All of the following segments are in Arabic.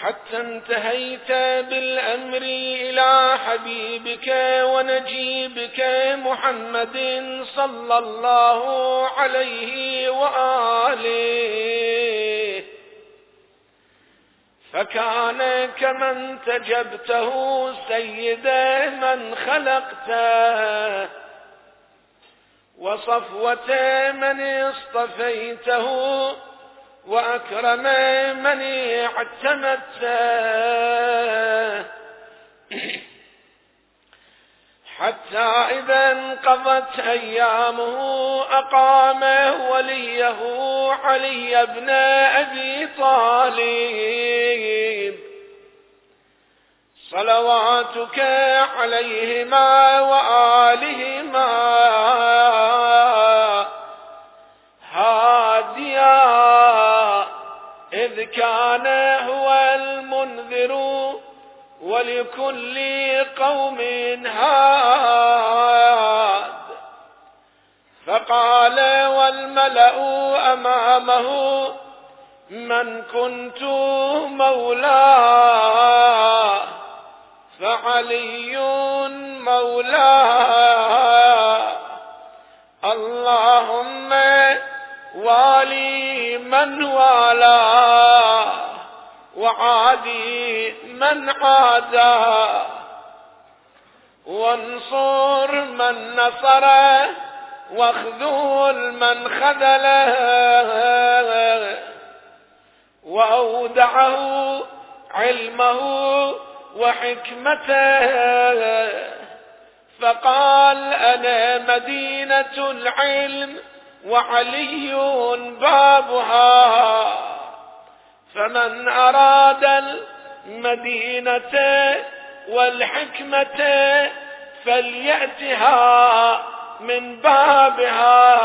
حتى انتهيت بالأمر إلى حبيبك ونجيبك محمد صلى الله عليه وآله. فكان كمن تجبته سيد من خلقته. وصفوة من اصطفيته وأكرم من اعتمدته حتى إذا انقضت أيامه أقام وليه علي بن أبي طالب. صلواتك عليهما وآلهما. كان هو المنذر ولكل قوم هاد. فقال والملأ أمامه من كنت مولاه؟ فعلي مولاه. اللهم والي من والاه وعادي من عاداه وانصر من نصره واخذل من خذله. وأودعه علمه وحكمته. فقال أنا مدينة العلم. وعلي بابها. فمن أراد المدينة والحكمة فليأتها من بابها.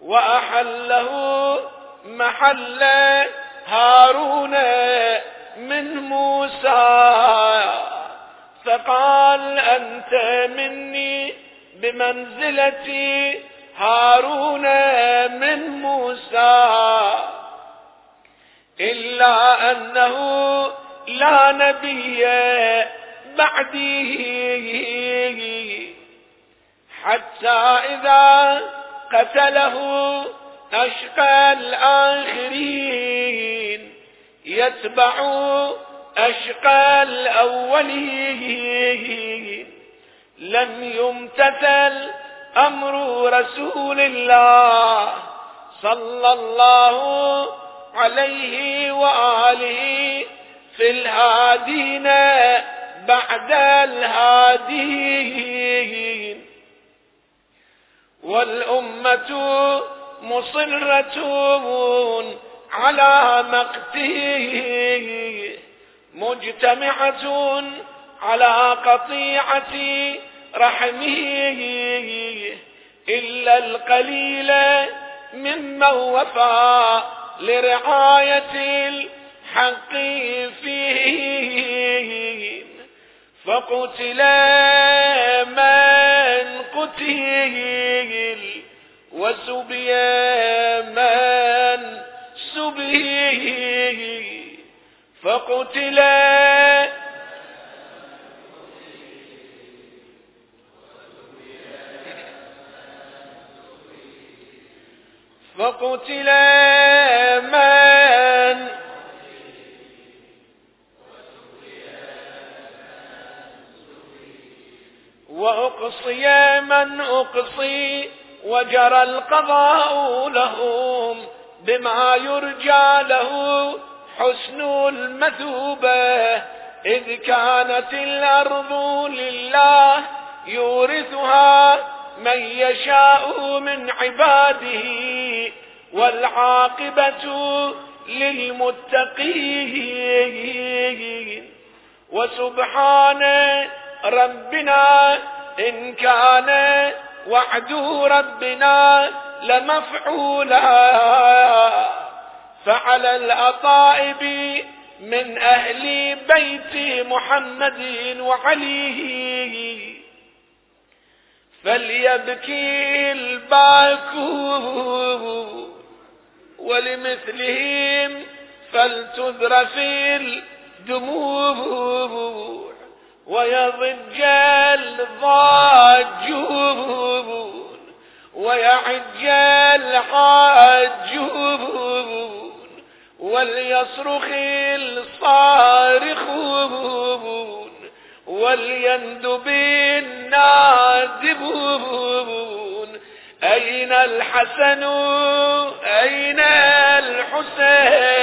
وأحله محل هارون من موسى. فقال أنت مني بمنزلة هارون من موسى. إلا أنه لا نبي بعده. حتى إذا قتله أشقى الآخرين يتبع أشقى الأولين. لم يمتثل أمر رسول الله صلى الله عليه وآله في الهادين بعد الهادين والأمة مصرة على مقته مجتمعة على قطيعة رحمه إلا القليل ممن وفى لرعاية الحق فيه فقتل من قتل وسبي من سبي. فقتل فقتل من؟ وأقصي من أقصي وجرى القضاء لهم بما يرجى له حسن المثوبة إذ كانت الأرض لله يورثها من يشاء من عباده. والعاقبة للمتقين وسبحان ربنا إن كان وعد ربنا لمفعولا. فعلى الأطائب من أهل بيت محمد وعليه فليبكي الباكو ولمثلهم فلتذرف الدموع ويضج الضاجون ويعج الحاجون وليصرخ الصارخون وليندب النادبون أين الحسن؟ أين الحسين؟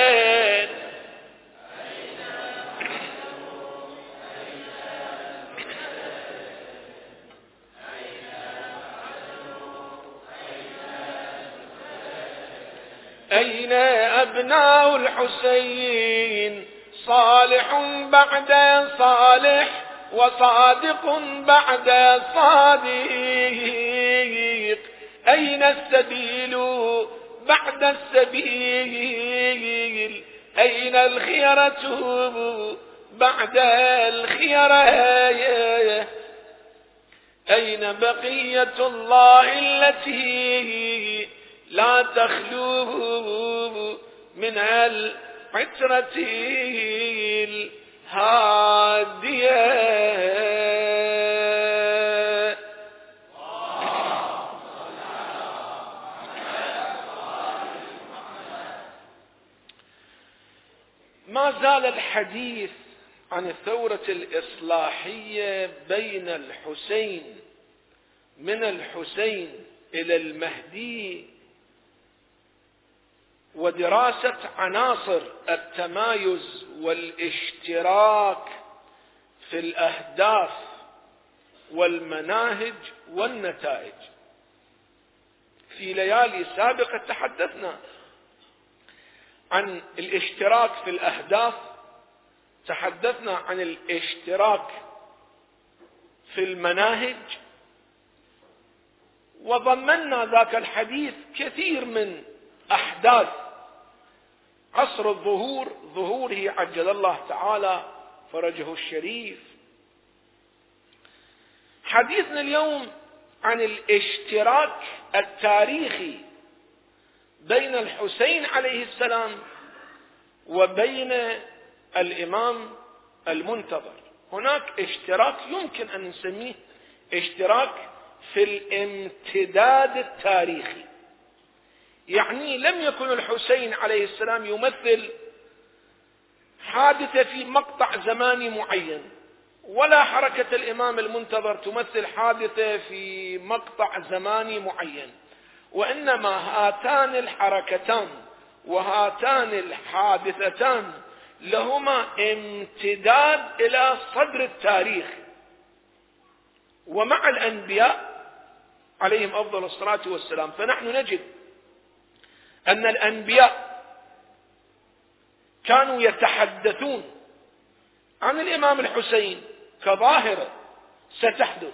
أين أبناء الحسين؟ صالح بعد صالح وصادق بعد صادق. أين السبيل بعد السبيل؟ أين الخيرة بعد الخيرة؟ أين بقية الله التي لا تخلو من العترة الهادية؟ ما زال الحديث عن الثورة الإصلاحية بين الحسين من الحسين إلى المهدي ودراسة عناصر التمايز والاشتراك في الأهداف والمناهج والنتائج. في ليالي سابقة تحدثنا عن الاشتراك في الأهداف. تحدثنا عن الاشتراك في المناهج. وضمنا ذاك الحديث كثير من أحداث عصر الظهور. ظهوره عجل الله تعالى فرجه الشريف. حديثنا اليوم عن الاشتراك التاريخي بين الحسين عليه السلام وبين الإمام المنتظر. هناك اشتراك يمكن أن نسميه اشتراك في الامتداد التاريخي. يعني لم يكن الحسين عليه السلام يمثل حادثة في مقطع زماني معين ولا حركة الإمام المنتظر تمثل حادثة في مقطع زماني معين. وإنما هاتان الحركتان وهاتان الحادثتان لهما امتداد إلى صدر التاريخ. ومع الأنبياء عليهم أفضل الصلاة والسلام فنحن نجد أن الأنبياء كانوا يتحدثون عن الإمام الحسين كظاهرة ستحدث.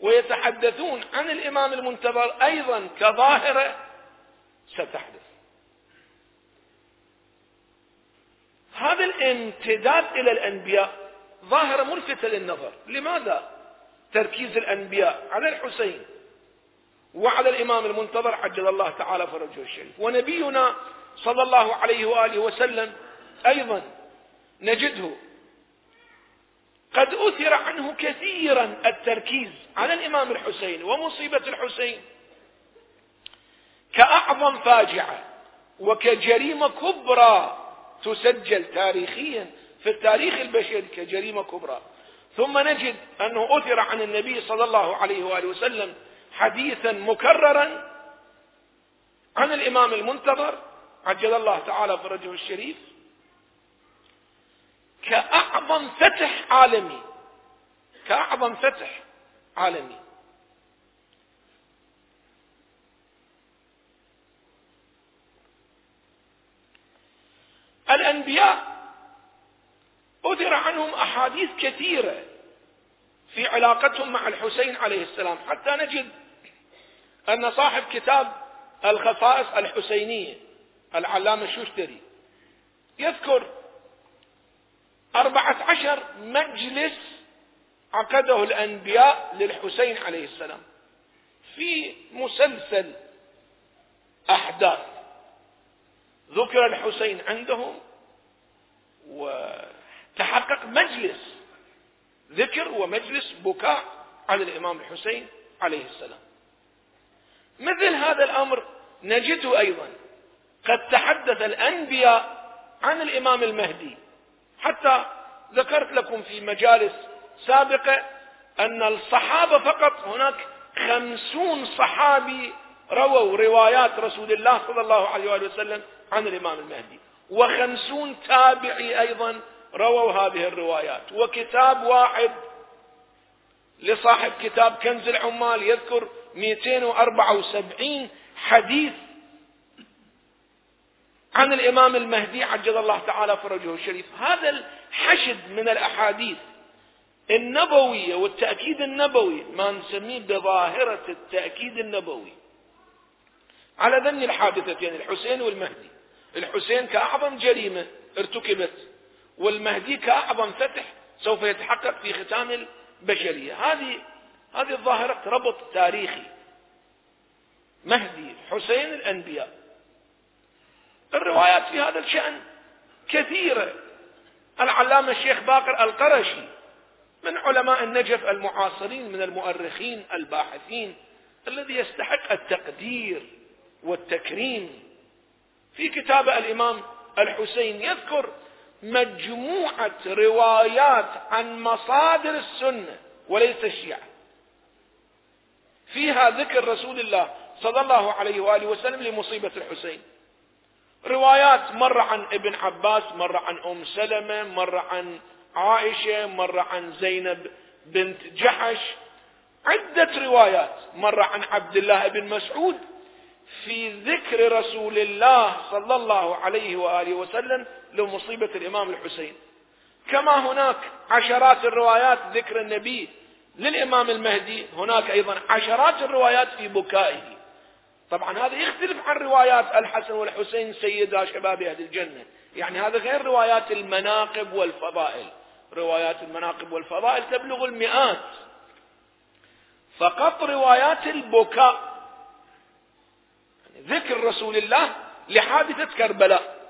ويتحدثون عن الإمام المنتظر أيضا كظاهرة ستحدث. هذا الامتداد إلى الأنبياء ظاهرة ملفتة للنظر. لماذا؟ تركيز الأنبياء على الحسين وعلى الإمام المنتظر عجل الله تعالى فرجه الشريف. ونبينا صلى الله عليه وآله وسلم أيضا نجده قد أثر عنه كثيرا التركيز على الإمام الحسين ومصيبة الحسين. كأعظم فاجعة وكجريمة كبرى تسجل تاريخيا في التاريخ البشري كجريمة كبرى. ثم نجد أنه أثر عن النبي صلى الله عليه وآله وسلم حديثا مكررا عن الإمام المنتظر عجل الله تعالى فرجه الشريف كأعظم فتح عالمي. كأعظم فتح عالمي. الأنبياء أثر عنهم أحاديث كثيرة في علاقتهم مع الحسين عليه السلام. حتى نجد أن صاحب كتاب الخصائص الحسينية العلامة الشوشتري يذكر أربعة عشر مجلس عقده الأنبياء للحسين عليه السلام. في مسلسل أحداث ذكر الحسين عندهم تحقق مجلس ذكر ومجلس بكاء على الإمام الحسين عليه السلام. مثل هذا الأمر نجده أيضا. قد تحدث الأنبياء عن الإمام المهدي. حتى ذكرت لكم في مجالس سابقة أن الصحابة فقط هناك خمسون صحابي رووا روايات رسول الله صلى الله عليه وآله وسلم عن الإمام المهدي. وخمسون تابعي أيضا رووا هذه الروايات. وكتاب واحد لصاحب كتاب كنز العمال يذكر 274 حديث عن الإمام المهدي عجل الله تعالى فرجه الشريف. هذا الحشد من الأحاديث النبوية والتأكيد النبوي ما نسميه بظاهرة التأكيد النبوي. على ذن الحادثتين الحسين والمهدي. الحسين كأعظم جريمة ارتكبت والمهدي كأعظم فتح سوف يتحقق في ختام البشرية. هذه هذه الظاهرة ربط تاريخي. مهدي حسين الأنبياء. الروايات في هذا الشأن كثيرة. العلامة الشيخ باقر القرشي من علماء النجف المعاصرين من المؤرخين الباحثين الذي يستحق التقدير والتكريم. في كتاب الإمام الحسين يذكر مجموعة روايات عن مصادر السنة وليس الشيعة. فيها ذكر رسول الله صلى الله عليه وآله وسلم لمصيبة الحسين. روايات مرة عن ابن عباس مرة عن أم سلمة مرة عن عائشة مرة عن زينب بنت جحش عدة روايات مرة عن عبد الله بن مسعود في ذكر رسول الله صلى الله عليه وآله وسلم لمصيبة الإمام الحسين. كما هناك عشرات الروايات ذكر النبي للإمام المهدي، هناك أيضا عشرات الروايات في بكائه. طبعا هذا يختلف عن روايات الحسن والحسين سيدا شباب أهل الجنة، يعني هذا غير روايات المناقب والفضائل. روايات المناقب والفضائل تبلغ المئات. فقط روايات البكاء ذكر رسول الله لحادثة كربلاء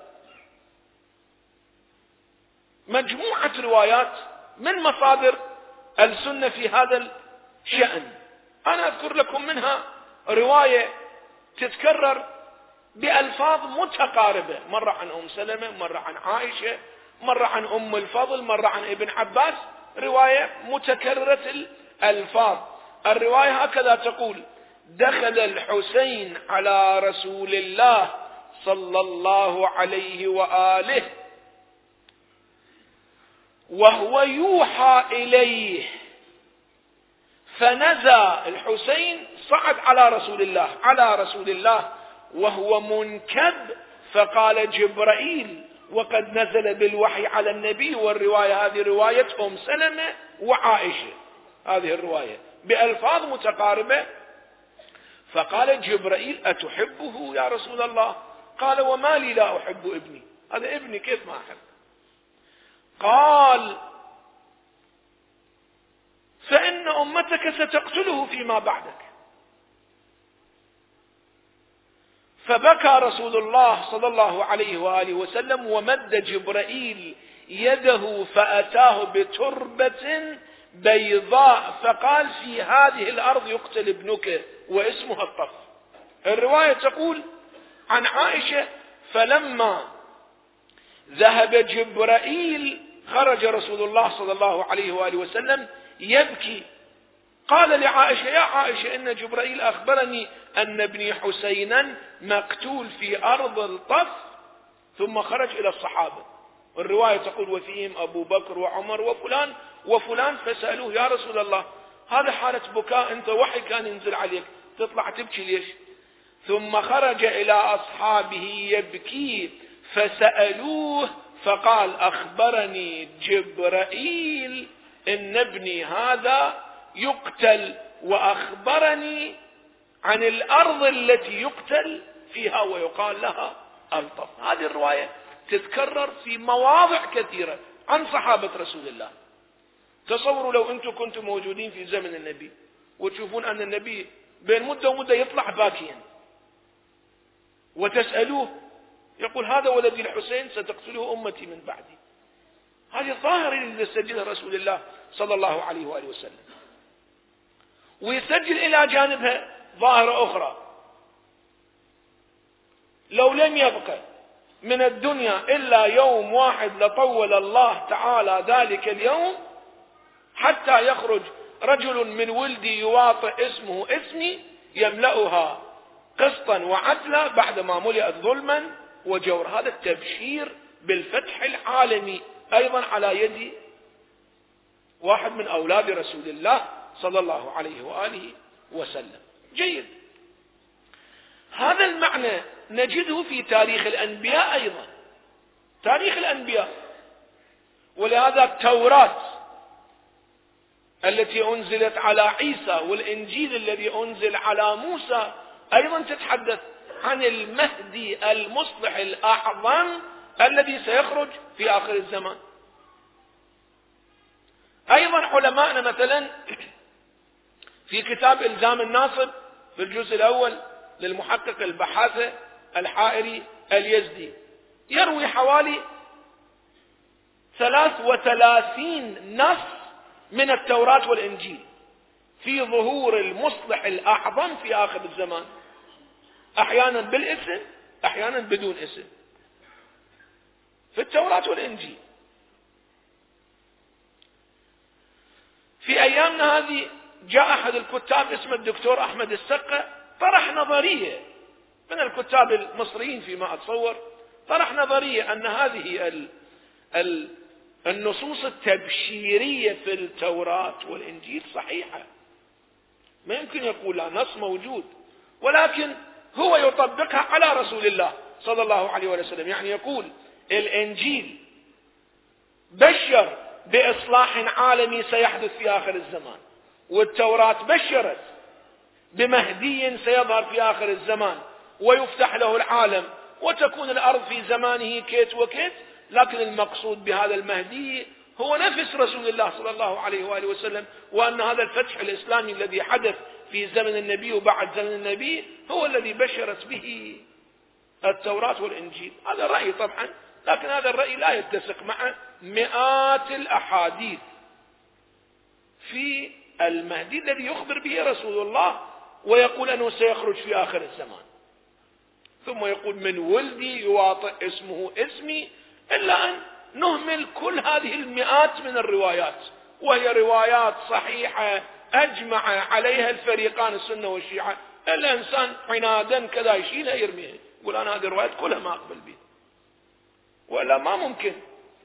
مجموعة روايات من مصادر السنة في هذا الشأن أنا أذكر لكم منها رواية تتكرر بألفاظ متقاربة. مرة عن أم سلمة مرة عن عائشة مرة عن أم الفضل مرة عن ابن عباس. رواية متكررة الألفاظ. الرواية هكذا تقول دخل الحسين على رسول الله صلى الله عليه وآله وهو يوحى إليه. فنزى الحسين صعد على رسول الله على رسول الله وهو منكب فقال جبرائيل وقد نزل بالوحي على النبي والرواية هذه رواية أم سلمة وعائشة. هذه الرواية بألفاظ متقاربة. فقال جبرائيل أتحبه يا رسول الله؟ قال وما لي لا أحب ابني. هذا ابني كيف ما أحب؟ قال فإن أمتك ستقتله فيما بعدك. فبكى رسول الله صلى الله عليه وآله وسلم ومد جبرائيل يده فأتاه بتربة بيضاء فقال في هذه الأرض يقتل ابنك واسمها الطف. الرواية تقول عن عائشة فلما ذهب جبرائيل خرج رسول الله صلى الله عليه وآله وسلم يبكي قال لعائشة يا عائشة إن جبرائيل أخبرني أن ابني حسينا مقتول في أرض الطف ثم خرج إلى الصحابة. الرواية تقول وفيهم أبو بكر وعمر وفلان وفلان فسألوه يا رسول الله هذا حالة بكاء أنت وحي كان ينزل عليك تطلع تبكي ليش؟ ثم خرج إلى أصحابه يبكي فسألوه فقال أخبرني جبرائيل إن ابني هذا يقتل وأخبرني عن الأرض التي يقتل فيها ويقال لها ألطف. هذه الرواية تتكرر في مواضع كثيرة عن صحابة رسول الله. تصوروا لو أنتم كنتم موجودين في زمن النبي وتشوفون أن النبي بين مدة ومدة يطلع باكيا. وتسألوه يقول هذا ولدي الحسين ستقتله أمتي من بعدي. هذه الظاهرة اللي رسول الله صلى الله عليه وآله وسلم. ويسجل إلى جانبها ظاهرة أخرى. لو لم يبقى من الدنيا إلا يوم واحد لطول الله تعالى ذلك اليوم حتى يخرج رجل من ولدي يواطئ اسمه اسمي يملأها قسطا وعدلا بعدما ملئت ظلما وجور. هذا التبشير بالفتح العالمي أيضا على يد واحد من أولاد رسول الله. صلى الله عليه وآله وسلم. جيد. هذا المعنى نجده في تاريخ الأنبياء أيضا. تاريخ الأنبياء. ولهذا التوراة التي أنزلت على عيسى والإنجيل الذي أنزل على موسى أيضا تتحدث عن المهدي المصلح الأعظم الذي سيخرج في آخر الزمان. أيضا علماءنا مثلا في كتاب إلزام الناصب في الجزء الأول للمحقق البحاثة الحائري اليزدي. يروي حوالي ثلاث وثلاثين نص من التوراة والإنجيل في ظهور المصلح الأعظم في آخر الزمان. أحيانا بالاسم أحيانا بدون اسم. في التوراة والإنجيل. في أيامنا هذه جاء أحد الكتاب اسمه الدكتور أحمد السقة طرح نظرية. من الكتاب المصريين فيما أتصور؟ طرح نظرية أن هذه ال ال النصوص التبشيرية في التوراة والإنجيل صحيحة. ما يمكن يقول لا نص موجود. ولكن هو يطبقها على رسول الله صلى الله عليه وسلم. يعني يقول الإنجيل بشر بإصلاح عالمي سيحدث في آخر الزمان. والتوراة بشرت بمهدي سيظهر في آخر الزمان ويفتح له العالم وتكون الأرض في زمانه كيت وكيت لكن المقصود بهذا المهدي هو نفس رسول الله صلى الله عليه وآله وسلم وأن هذا الفتح الإسلامي الذي حدث في زمن النبي وبعد زمن النبي هو الذي بشرت به التوراة والإنجيل. هذا رأي طبعا لكن هذا الرأي لا يتسق مع مئات الأحاديث في المهدي الذي يخبر به رسول الله ويقول أنه سيخرج في آخر الزمان. ثم يقول من ولدي يواطئ اسمه اسمي إلا أن نهمل كل هذه المئات من الروايات. وهي روايات صحيحة أجمع عليها الفريقان السنة والشيعة. الإنسان عنادا كذا يشيلها يرميها يقول أنا هذه الروايات كلها ما أقبل بها. ولا ما ممكن.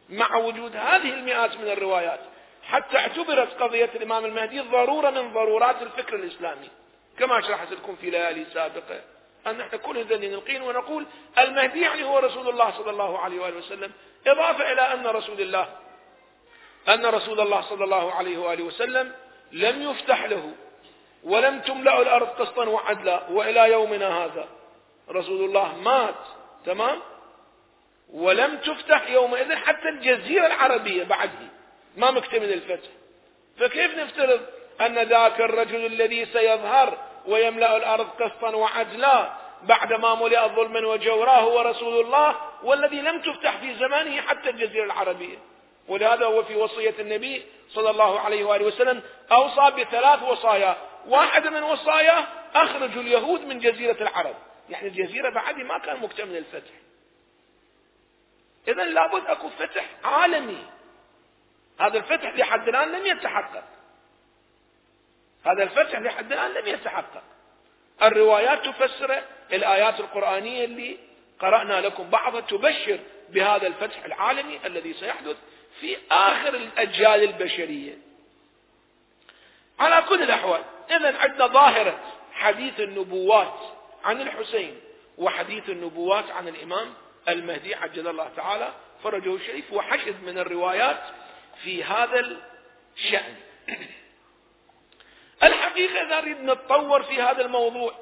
مع وجود هذه المئات من الروايات. حتى اعتبرت قضية الإمام المهدي ضرورة من ضرورات الفكر الإسلامي. كما شرحت لكم في ليالي سابقة أن نحن كل ذنين نلقين ونقول المهدي يعني هو رسول الله صلى الله عليه وآله وسلم. إضافة إلى أن رسول الله أن رسول الله صلى الله عليه وآله وسلم لم يفتح له ولم تملأ الأرض قسطا وعدلا. وإلى يومنا هذا رسول الله مات تمام؟ ولم تفتح يومئذ حتى الجزيرة العربية بعده. ما مكتمل الفتح. فكيف نفترض أن ذاك الرجل الذي سيظهر ويملأ الأرض قسطا وعدلا بعدما ملئ ظلما وجورا هو رسول الله والذي لم تفتح في زمانه حتى الجزيرة العربية؟ ولهذا هو في وصية النبي صلى الله عليه وآله وسلم أوصى بثلاث وصايا. واحدة من وصاياه أخرجوا اليهود من جزيرة العرب. يعني الجزيرة بعد ما كان مكتمل الفتح. إذا لابد أكو فتح عالمي. هذا الفتح لحد الآن لم يتحقق. هذا الفتح لحد الآن لم يتحقق. الروايات تفسر الآيات القرآنية اللي قرأنا لكم بعضها تبشر بهذا الفتح العالمي الذي سيحدث في آخر الأجيال البشرية. على كل الأحوال إذا عندنا ظاهرة حديث النبوات عن الحسين وحديث النبوات عن الإمام المهدي عجل الله تعالى فرجه الشريف وحشد من الروايات في هذا الشأن. الحقيقة إذا نريد نتطور في هذا الموضوع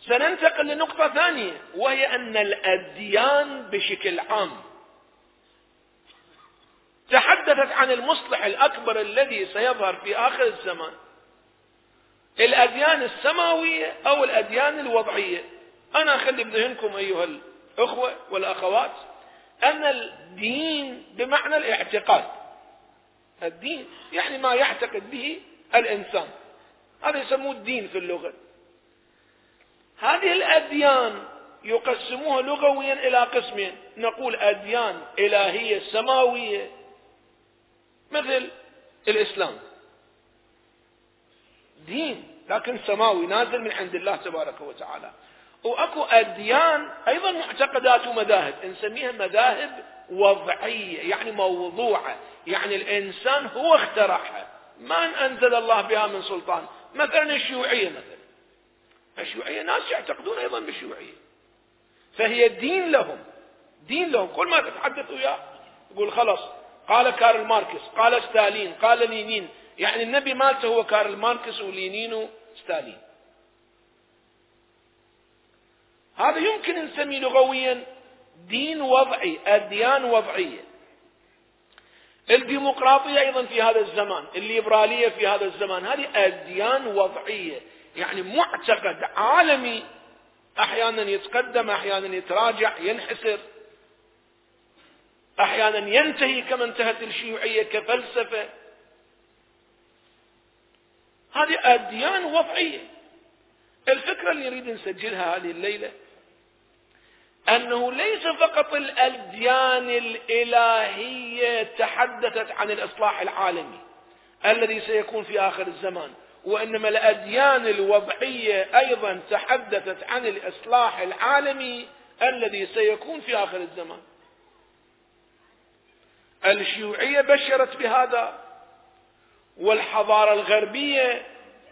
سننتقل لنقطة ثانية وهي أن الأديان بشكل عام تحدثت عن المصلح الأكبر الذي سيظهر في آخر الزمان. الأديان السماوية أو الأديان الوضعية. أنا أخلي بذهنكم أيها الأخوة والأخوات أن الدين بمعنى الاعتقاد. الدين يعني ما يعتقد به الإنسان. هذا يسموه الدين في اللغة. هذه الأديان يقسموها لغويا إلى قسمين. نقول أديان إلهية سماوية مثل الإسلام. دين لكن سماوي نازل من عند الله تبارك وتعالى. وأكو أديان أيضا معتقدات ومذاهب نسميها مذاهب وضعية يعني موضوعة يعني الإنسان هو اخترعها. ما أنزل الله بها من سلطان. مثلا الشيوعية مثلا. الشيوعية ناس يعتقدون أيضا بالشيوعية. فهي دين لهم. دين لهم. كل ما تتحدث وياه يقول خلاص قال كارل ماركس قال ستالين قال لينين. يعني النبي مالته هو كارل ماركس ولينين وستالين هذا يمكن نسميه لغويا دين وضعي أديان وضعية الديمقراطية أيضا في هذا الزمان الليبرالية في هذا الزمان هذه أديان وضعية. يعني معتقد عالمي أحيانا يتقدم أحيانا يتراجع ينحسر أحيانا ينتهي كما انتهت الشيوعية كفلسفة. هذه أديان وضعية. الفكرة اللي نريد نسجلها هذه الليلة أنه ليس فقط الأديان الإلهية تحدثت عن الإصلاح العالمي الذي سيكون في آخر الزمان وإنما الأديان الوضعية أيضا تحدثت عن الإصلاح العالمي الذي سيكون في آخر الزمان. الشيوعية بشرت بهذا والحضارة الغربية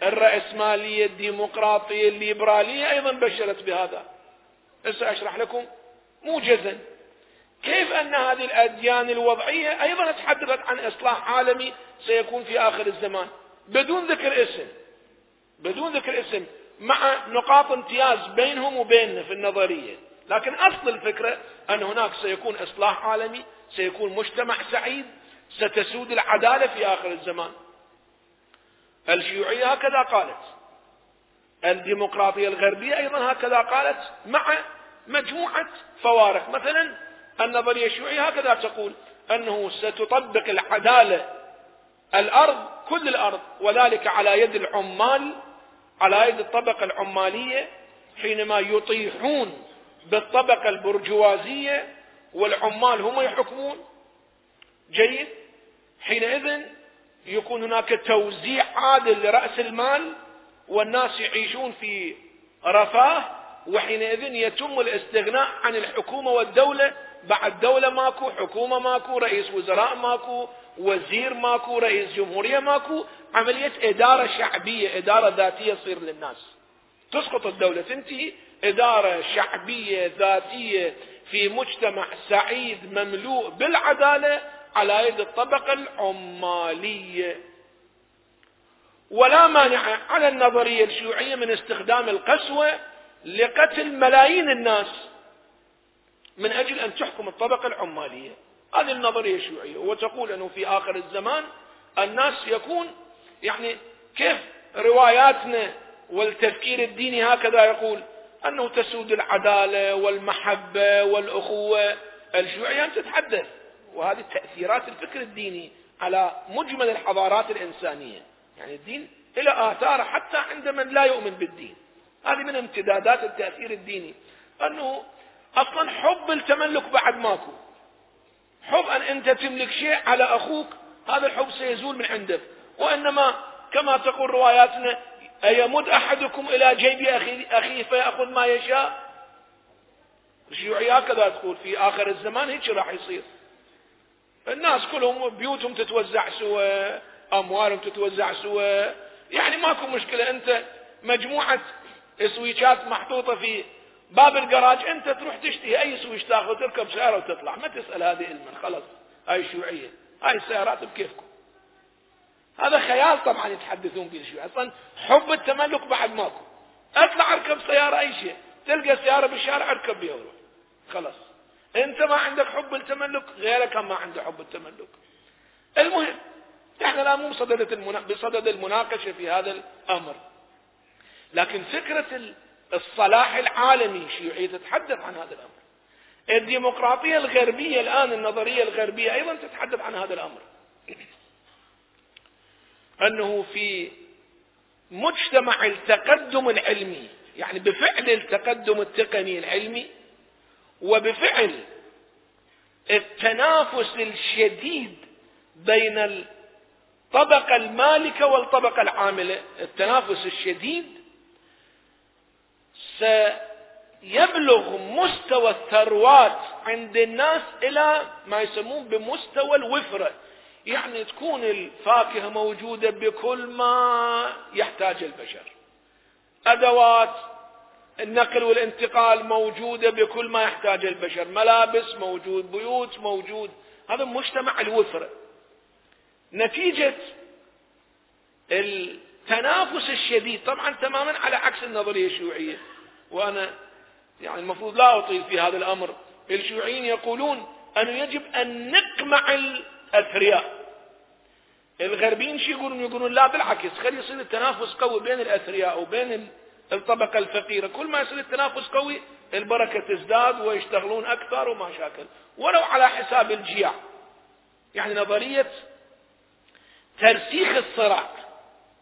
الرأسمالية الديمقراطية الليبرالية أيضا بشرت بهذا. هسه أشرح لكم موجزا. كيف أن هذه الأديان الوضعية أيضا تحدثت عن إصلاح عالمي سيكون في آخر الزمان؟ بدون ذكر اسم. بدون ذكر اسم. مع نقاط امتياز بينهم وبيننا في النظرية. لكن أصل الفكرة أن هناك سيكون إصلاح عالمي سيكون مجتمع سعيد ستسود العدالة في آخر الزمان. الشيوعية هكذا قالت. الديمقراطية الغربية أيضا هكذا قالت. مع مجموعة فوارق. مثلا النظرية الشيوعية هكذا تقول أنه ستطبق العدالة الأرض كل الأرض وذلك على يد العمال على يد الطبقة العمالية حينما يطيحون بالطبقة البرجوازية والعمال هم يحكمون. جيد حينئذ يكون هناك توزيع عادل لرأس المال والناس يعيشون في رفاه وحينئذ يتم الاستغناء عن الحكومة والدولة بعد دولة ماكو حكومة ماكو رئيس وزراء ماكو وزير ماكو رئيس جمهورية ماكو. عملية إدارة شعبية إدارة ذاتية تصير للناس. تسقط الدولة تنتهي. إدارة شعبية ذاتية في مجتمع سعيد مملوء بالعدالة على يد الطبقة العمالية. ولا مانع على النظرية الشيوعية من استخدام القسوة لقتل ملايين الناس من أجل أن تحكم الطبقة العمالية. هذه النظرية الشيوعية وتقول أنه في آخر الزمان الناس يكون يعني كيف رواياتنا والتفكير الديني هكذا يقول أنه تسود العدالة والمحبة والأخوة. الشيوعية تتحدث. وهذه تأثيرات الفكر الديني على مجمل الحضارات الإنسانية. يعني الدين له آثار حتى عند من لا يؤمن بالدين. هذه من امتدادات التأثير الديني. أنه أصلا حب التملك بعد ماكو. حب أن أنت تملك شيء على أخوك هذا الحب سيزول من عندك. وإنما كما تقول رواياتنا أيمد أحدكم إلى جيب أخيه فيأخذ ما يشاء؟ الشيوعية هكذا تقول في آخر الزمان هيك راح يصير. الناس كلهم بيوتهم تتوزع سوا أموالهم تتوزع سوا يعني ماكو مشكلة أنت مجموعة سويتشات محطوطة في باب الجراج. انت تروح تشتري أي سويش تاخذ تركب سيارة وتطلع. ما تسأل هذه علما. خلاص. هاي شيوعية. هاي السيارات بكيفكم. هذا خيال طبعا يتحدثون به الشيوعيه أصلا حب التملك بعد ماكو. اطلع اركب سيارة أي شيء. تلقى سياره بالشارع اركب بها وروح. خلاص. انت ما عندك حب التملك غيرك ما عنده حب التملك. المهم إحنا لا مو بصدد بصدد المناقشة في هذا الأمر. لكن فكرة الصلاح العالمي الشيوعيه تتحدث عن هذا الأمر. الديمقراطية الغربية الآن النظرية الغربية أيضا تتحدث عن هذا الأمر. أنه في مجتمع التقدم العلمي يعني بفعل التقدم التقني العلمي وبفعل التنافس الشديد بين الطبقة المالكة والطبقة العاملة التنافس الشديد سيبلغ مستوى الثروات عند الناس إلى ما يسمون بمستوى الوفرة. يعني تكون الفاكهة موجودة بكل ما يحتاج البشر. أدوات النقل والانتقال موجودة بكل ما يحتاج البشر. ملابس موجود بيوت موجود. هذا مجتمع الوفرة. نتيجة التنافس الشديد. طبعا تماما على عكس النظرية الشيوعية. وأنا يعني المفروض لا أطيل في هذا الأمر. الشيوعيين يقولون أنه يجب أن نقمع الأثرياء. الغربيين شو يقولون؟ يقولون لا بالعكس خلي يصير التنافس قوي بين الأثرياء وبين الطبقة الفقيرة. كل ما يصير التنافس قوي البركة تزداد ويشتغلون أكثر وما شاكل. ولو على حساب الجياع. يعني نظرية ترسيخ الصراع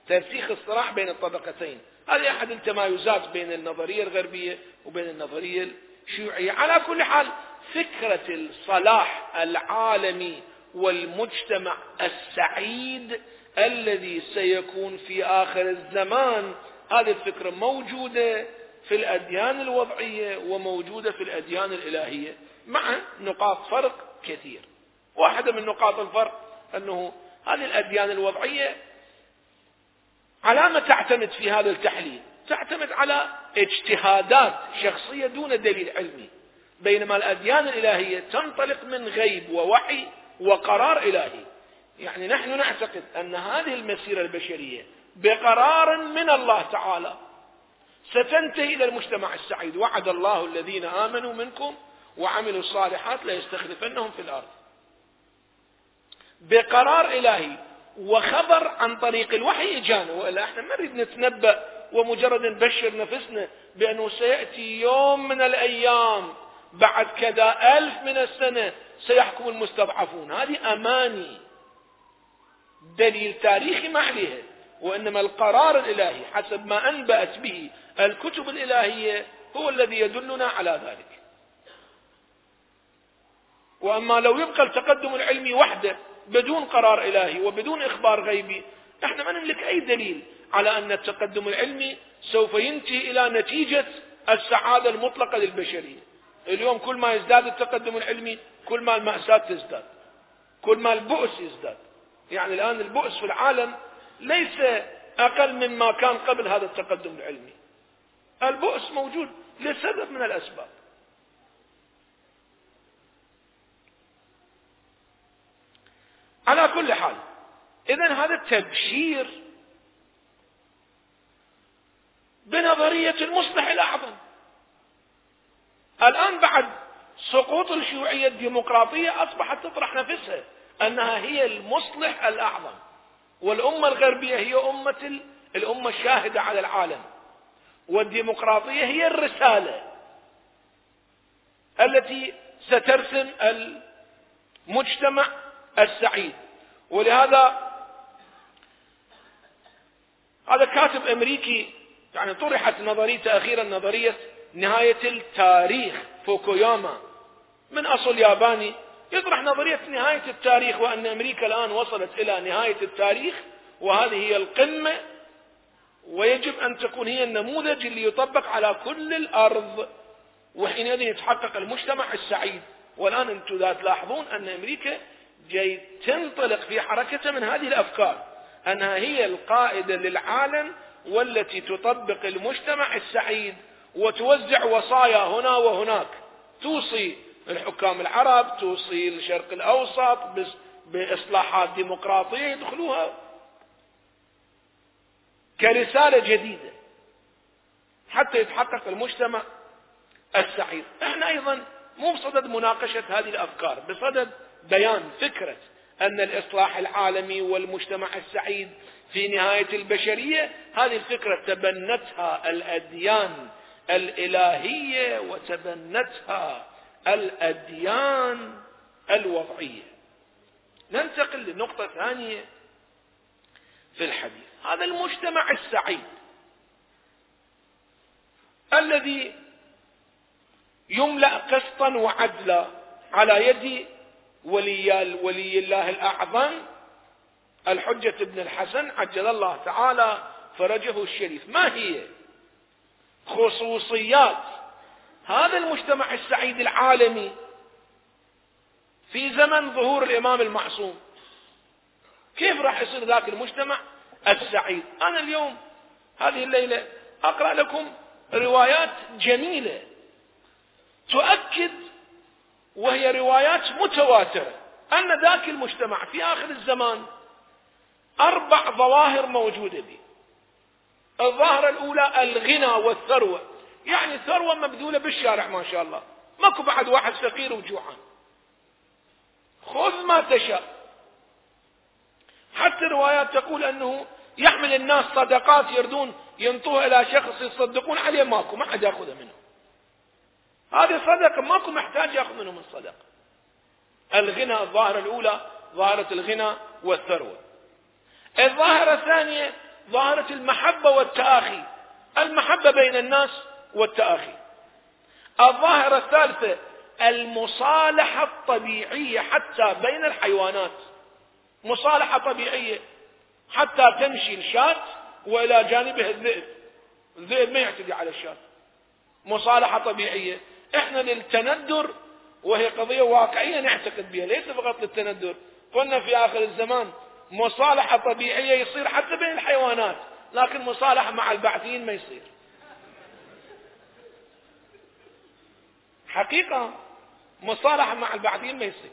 ترسيخ الصراع بين الطبقتين. هذه أحد التمايزات بين النظرية الغربية وبين النظرية الشيوعية. على كل حال فكرة الصلاح العالمي والمجتمع السعيد الذي سيكون في آخر الزمان هذه الفكرة موجودة في الأديان الوضعية وموجودة في الأديان الإلهية مع نقاط فرق كثير. واحدة من نقاط الفرق أنه هذه الأديان الوضعية على ما تعتمد في هذا التحليل. تعتمد على اجتهادات شخصية دون دليل علمي. بينما الأديان الإلهية تنطلق من غيب ووحي وقرار إلهي. يعني نحن نعتقد أن هذه المسيرة البشرية بقرار من الله تعالى ستنتهي إلى المجتمع السعيد. وعد الله الذين آمنوا منكم وعملوا الصالحات ليستخلفنهم في الأرض. بقرار إلهي وخبر عن طريق الوحي إجانا وإلا إحنا ما نريد نتنبأ ومجرد نبشر نفسنا بأنه سيأتي يوم من الأيام بعد كذا ألف من السنة سيحكم المستضعفون. هذه أماني. دليل تاريخي ما عليها. وإنما القرار الإلهي حسب ما أنبأت به الكتب الإلهية هو الذي يدلنا على ذلك. وأما لو يبقى التقدم العلمي وحده بدون قرار إلهي وبدون إخبار غيبي. إحنا ما نملك أي دليل على أن التقدم العلمي سوف ينتهي إلى نتيجة السعادة المطلقة للبشرية. اليوم كل ما يزداد التقدم العلمي كل ما المأساة تزداد كل ما البؤس يزداد. يعني الآن البؤس في العالم ليس أقل مما كان قبل هذا التقدم العلمي. البؤس موجود لسبب من الأسباب. على كل حال. إذا هذا التبشير بنظرية المصلح الأعظم. الآن بعد سقوط الشيوعية الديمقراطية أصبحت تطرح نفسها أنها هي المصلح الأعظم. والأمة الغربية هي أمة الأمة الشاهدة على العالم. والديمقراطية هي الرسالة التي سترسم المجتمع السعيد. ولهذا هذا كاتب أمريكي يعني طرحت نظريته أخيرا نظرية نهاية التاريخ فوكوياما. من أصل ياباني. يطرح نظرية نهاية التاريخ وأن أمريكا الآن وصلت إلى نهاية التاريخ وهذه هي القمة. ويجب أن تكون هي النموذج اللي يطبق على كل الأرض وحينئذ يتحقق المجتمع السعيد. والآن أنتم تلاحظون أن أمريكا جاي تنطلق في حركتها من هذه الأفكار أنها هي القائده للعالم والتي تطبق المجتمع السعيد وتوزع وصايا هنا وهناك. توصي الحكام العرب توصي الشرق الأوسط بإصلاحات ديمقراطية يدخلوها كرسالة جديدة حتى يتحقق المجتمع السعيد. إحنا أيضا مو بصدد مناقشة هذه الأفكار بصدد بيان فكرة أن الإصلاح العالمي والمجتمع السعيد في نهاية البشرية هذه الفكرة تبنتها الأديان الإلهية وتبنتها الأديان الوضعية. ننتقل لنقطة ثانية في الحديث. هذا المجتمع السعيد الذي يملأ قسطا وعدلا على يد ولي ولي الله الأعظم الحجة بن الحسن عجل الله تعالى فرجه الشريف. ما هي؟ خصوصيات. هذا المجتمع السعيد العالمي في زمن ظهور الإمام المعصوم. كيف راح يصير ذاك المجتمع السعيد؟ أنا اليوم هذه الليلة أقرأ لكم روايات جميلة تؤكد وهي روايات متواترة. أن ذاك المجتمع في آخر الزمان أربع ظواهر موجودة به. الظاهرة الأولى الغنى والثروة. يعني ثروة مبذولة بالشارع ما شاء الله. ماكو بعد واحد فقير وجوعان. خذ ما تشاء. حتى الروايات تقول أنه يحمل الناس صدقات يردون ينطوها إلى شخص يصدقون عليه ماكو ما حد يأخذها منه. هذه صدقة ماكو محتاج يأخذ منهم الصدقة. الغنى الظاهرة الأولى ظاهرة الغنى والثروة. الظاهرة الثانية ظاهرة المحبة والتآخي. المحبة بين الناس والتآخي. الظاهرة الثالثة المصالحة الطبيعية حتى بين الحيوانات. مصالحة طبيعية حتى تمشي الشاة وإلى جانبه الذئب. الذئب ما يعتدي على الشاة. مصالحة طبيعية إحنا للتندر وهي قضية واقعية نعتقد بها ليس فقط للتندر. قلنا في آخر الزمان مصالحة طبيعية يصير حتى بين الحيوانات لكن مصالحة مع البعثيين ما يصير. حقيقة مصالحة مع البعثيين ما يصير.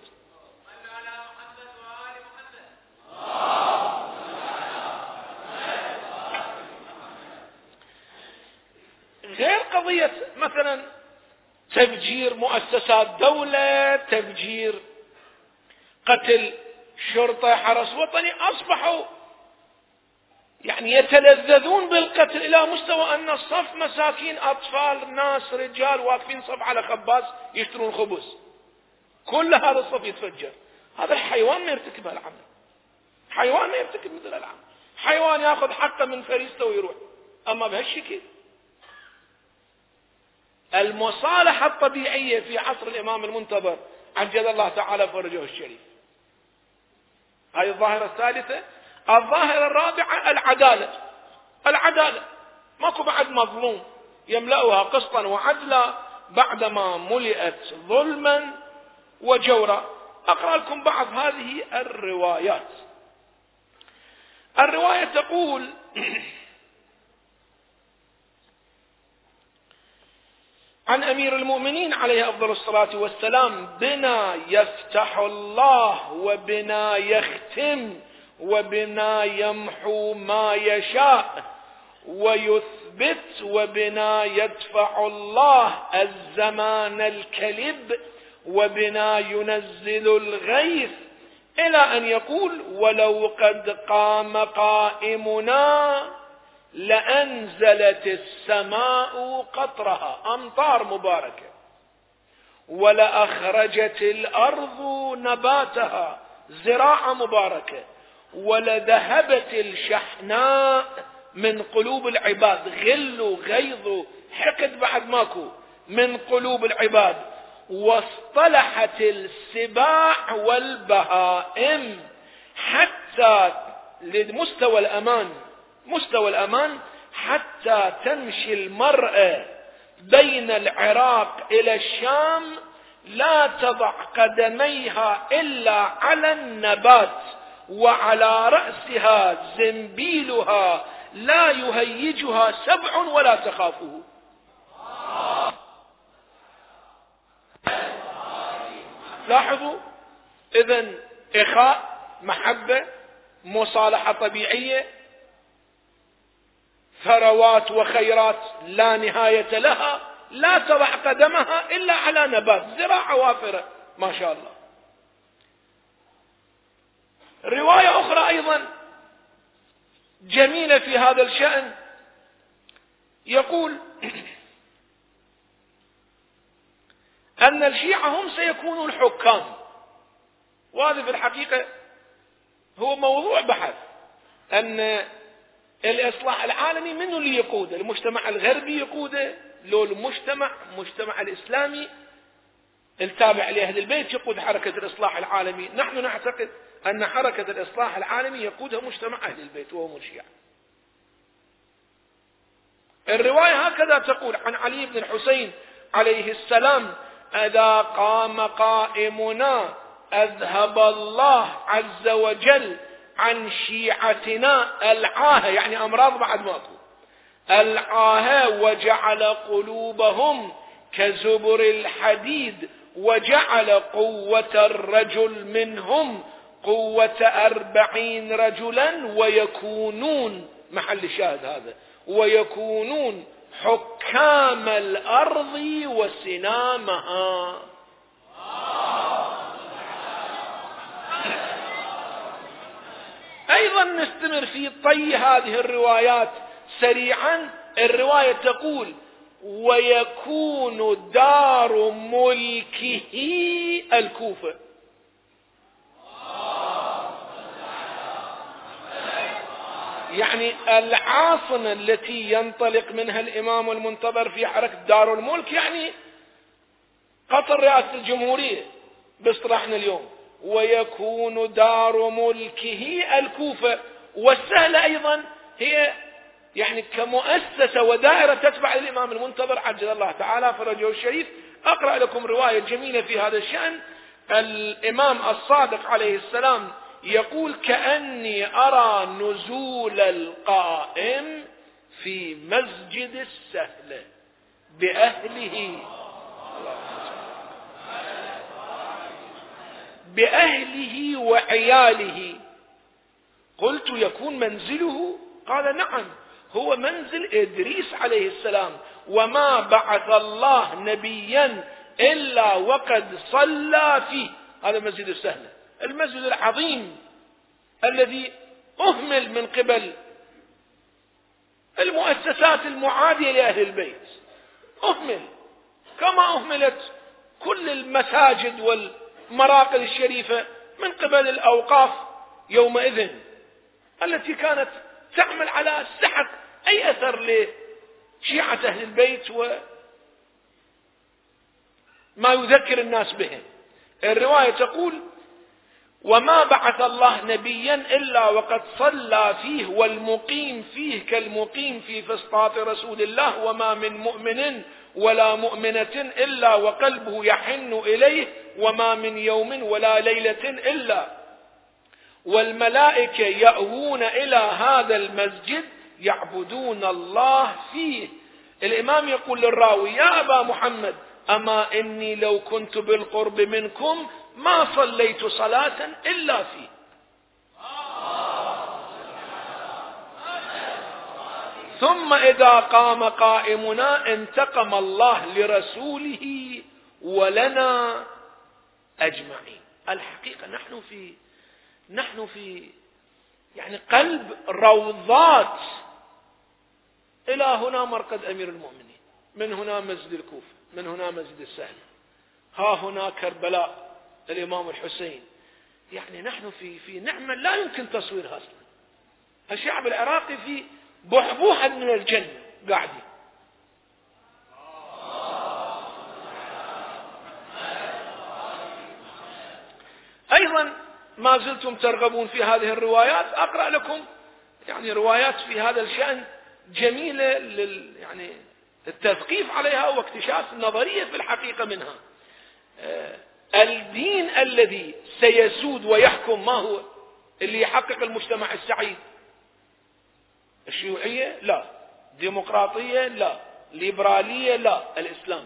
غير قضية مثلا تفجير مؤسسات دولة تفجير قتل شرطة حرس وطني أصبحوا يعني يتلذذون بالقتل إلى مستوى أن الصف مساكين أطفال ناس رجال واقفين صف على خباز يشترون خبز. كل هذا الصف يتفجر. هذا الحيوان ما يرتكب هالعمل. حيوان ما يرتكب مثل العمل. حيوان ياخذ حقه من فريسته ويروح. أما بهالشكل المصالحة الطبيعية في عصر الإمام المنتظر عجل الله تعالى فرجه الشريف. هذه الظاهرة الثالثة الظاهرة الرابعة العدالة. العدالة. ماكو بعد مظلوم يملأها قسطا وعدلا بعدما ملئت ظلما وجورا. أقرأ لكم بعض هذه الروايات. الرواية تقول عن أمير المؤمنين عليه أفضل الصلاة والسلام بنا يفتح الله وبنا يختم وبنا يمحو ما يشاء ويثبت وبنا يدفع الله الزمان الكلب وبنا ينزل الغيث. إلى أن يقول ولو قد قام قائمنا لأنزلت السماء قطرها أمطار مباركة. ولأخرجت الأرض نباتها زراعة مباركة. ولذهبت الشحناء من قلوب العباد. غل وغيظ حقد بعد ماكو. من قلوب العباد. واصطلحت السباع والبهائم. حتى لمستوى الأمان مستوى الأمان حتى تمشي المرأة بين العراق إلى الشام لا تضع قدميها إلا على النبات وعلى رأسها زنبيلها لا يهيجها سبع ولا تخافه. لاحظوا؟ إذا إخاء محبة مصالحة طبيعية ثروات وخيرات لا نهاية لها لا تضع قدمها إلا على نبات زراعة وافرة ما شاء الله. رواية أخرى أيضا جميلة في هذا الشأن. يقول أن الشيعة هم سيكونوا الحكام. وهذا في الحقيقة هو موضوع بحث. أن الإصلاح العالمي منه اللي يقوده؟ المجتمع الغربي يقوده؟ لو المجتمع المجتمع الإسلامي التابع لأهل البيت يقود حركة الإصلاح العالمي. نحن نعتقد أن حركة الإصلاح العالمي يقودها مجتمع أهل البيت وهم الشيعة. الرواية هكذا تقول عن علي بن الحسين عليه السلام إذا قام قائمنا أذهب الله عز وجل عن شيعتنا العاهة يعني أمراض بعد ماكو العاهة وجعل قلوبهم كزبر الحديد وجعل قوة الرجل منهم قوة أربعين رجلا ويكونون محل الشاهد هذا ويكونون حكام الأرض وسنامها. أيضا نستمر في طي هذه الروايات سريعا. الرواية تقول ويكون دار ملكه الكوفة. يعني العاصمة التي ينطلق منها الإمام المنتظر في حركة دار الملك يعني قطر رئاسة الجمهورية. باصطلاحنا اليوم. ويكون دار ملكه الكوفة. والسهلة أيضا هي يعني كمؤسسة ودائرة تتبع للإمام المنتظر عجل الله تعالى فرجه الشريف. أقرأ لكم رواية جميلة في هذا الشأن. الإمام الصادق عليه السلام يقول كأني أرى نزول القائم في مسجد السهلة بأهله. بأهله وعياله. قلت يكون منزله؟ قال نعم هو منزل إدريس عليه السلام. وما بعث الله نبيا إلا وقد صلى فيه. هذا مسجد السهلة المسجد العظيم الذي أهمل من قبل المؤسسات المعادية لأهل البيت. أهمل كما أهملت كل المساجد والمراقد الشريفة من قبل الأوقاف يومئذ التي كانت تعمل على سحق أي أثر لشيعة أهل البيت وما يذكر الناس بهم الرواية تقول وما بعث الله نبيا إلا وقد صلى فيه والمقيم فيه كالمقيم في فسطاط رسول الله وما من مؤمن ولا مؤمنة إلا وقلبه يحن إليه وما من يوم ولا ليلة إلا. والملائكة يأوون إلى هذا المسجد يعبدون الله فيه. الإمام يقول للراوي يا أبا محمد أما إني لو كنت بالقرب منكم ما صليت صلاة إلا فيه. ثم إذا قام قائمنا انتقم الله لرسوله ولنا أجمعين. الحقيقة نحن في نحن في يعني قلب روضات. إلى هنا مرقد أمير المؤمنين. من هنا مسجد الكوفة من هنا مسجد السهل. ها هنا كربلاء الإمام الحسين. يعني نحن في في نعمة لا يمكن تصويرها أصلا. الشعب العراقي في بحبوحة من الجنة قاعدين أيضا ما زلتم ترغبون في هذه الروايات أقرأ لكم يعني روايات في هذا الشأن جميلة لل يعني التثقيف عليها واكتشاف النظرية في الحقيقة منها. آه، الدين الذي سيسود ويحكم ما هو؟ اللي يحقق المجتمع السعيد. الشيوعية لا. ديمقراطية لا. ليبرالية لا. الإسلام.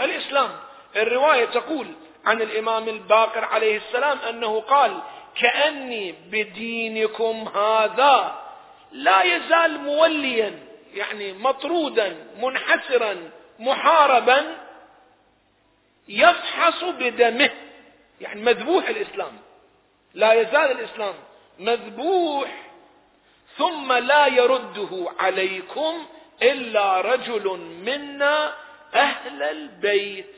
الإسلام. الرواية تقول عن الإمام الباقر عليه السلام أنه قال كأني بدينكم هذا لا يزال موليا يعني مطرودا منحسرا محاربا يفحص بدمه. يعني مذبوح الإسلام. لا يزال الإسلام مذبوح ثم لا يرده عليكم إلا رجل منا أهل البيت.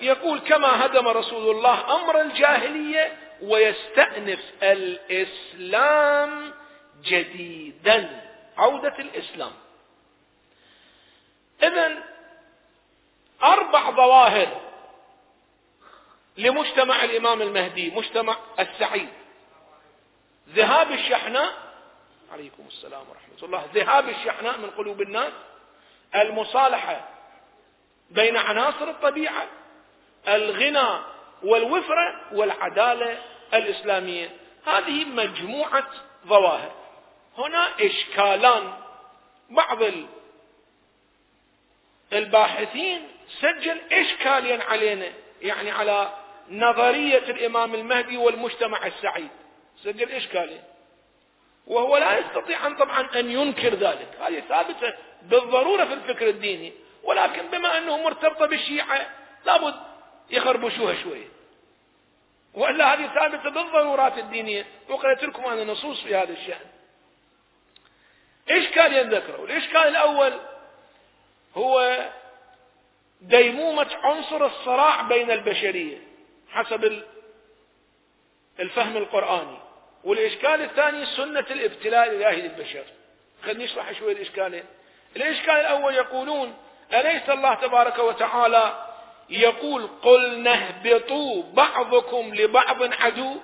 يقول كما هدم رسول الله أمر الجاهلية ويستأنف الإسلام جديدا. عودة الإسلام. اذا أربع ظواهر لمجتمع الإمام المهدي مجتمع السعيد. ذهاب الشحناء عليكم السلام ورحمة الله. ذهاب الشحناء من قلوب الناس المصالحة بين عناصر الطبيعة الغنى والوفرة والعدالة الإسلامية. هذه مجموعة ظواهر. هنا إشكالان. بعض الباحثين سجل إشكاليا علينا يعني على نظرية الإمام المهدي والمجتمع السعيد. سجل إشكالين وهو لا يستطيع أن طبعا أن ينكر ذلك. هذه ثابتة بالضرورة في الفكر الديني. ولكن بما أنه مرتبطة بالشيعة لابد يخربشوها شوية. وإلا هذه ثابتة بالضرورات الدينية. وقرأت لكم أنا نصوص في هذا الشأن. إشكال يذكره؟ الإشكال الأول؟ هو ديمومة عنصر الصراع بين البشرية. حسب الفهم القرآني. والإشكال الثاني سنة الابتلاء الإلهي للبشر. خلينا نشرح شوي الإشكالين الإشكال الأول يقولون أليس الله تبارك وتعالى يقول قل نهبطوا بعضكم لبعض عدو؟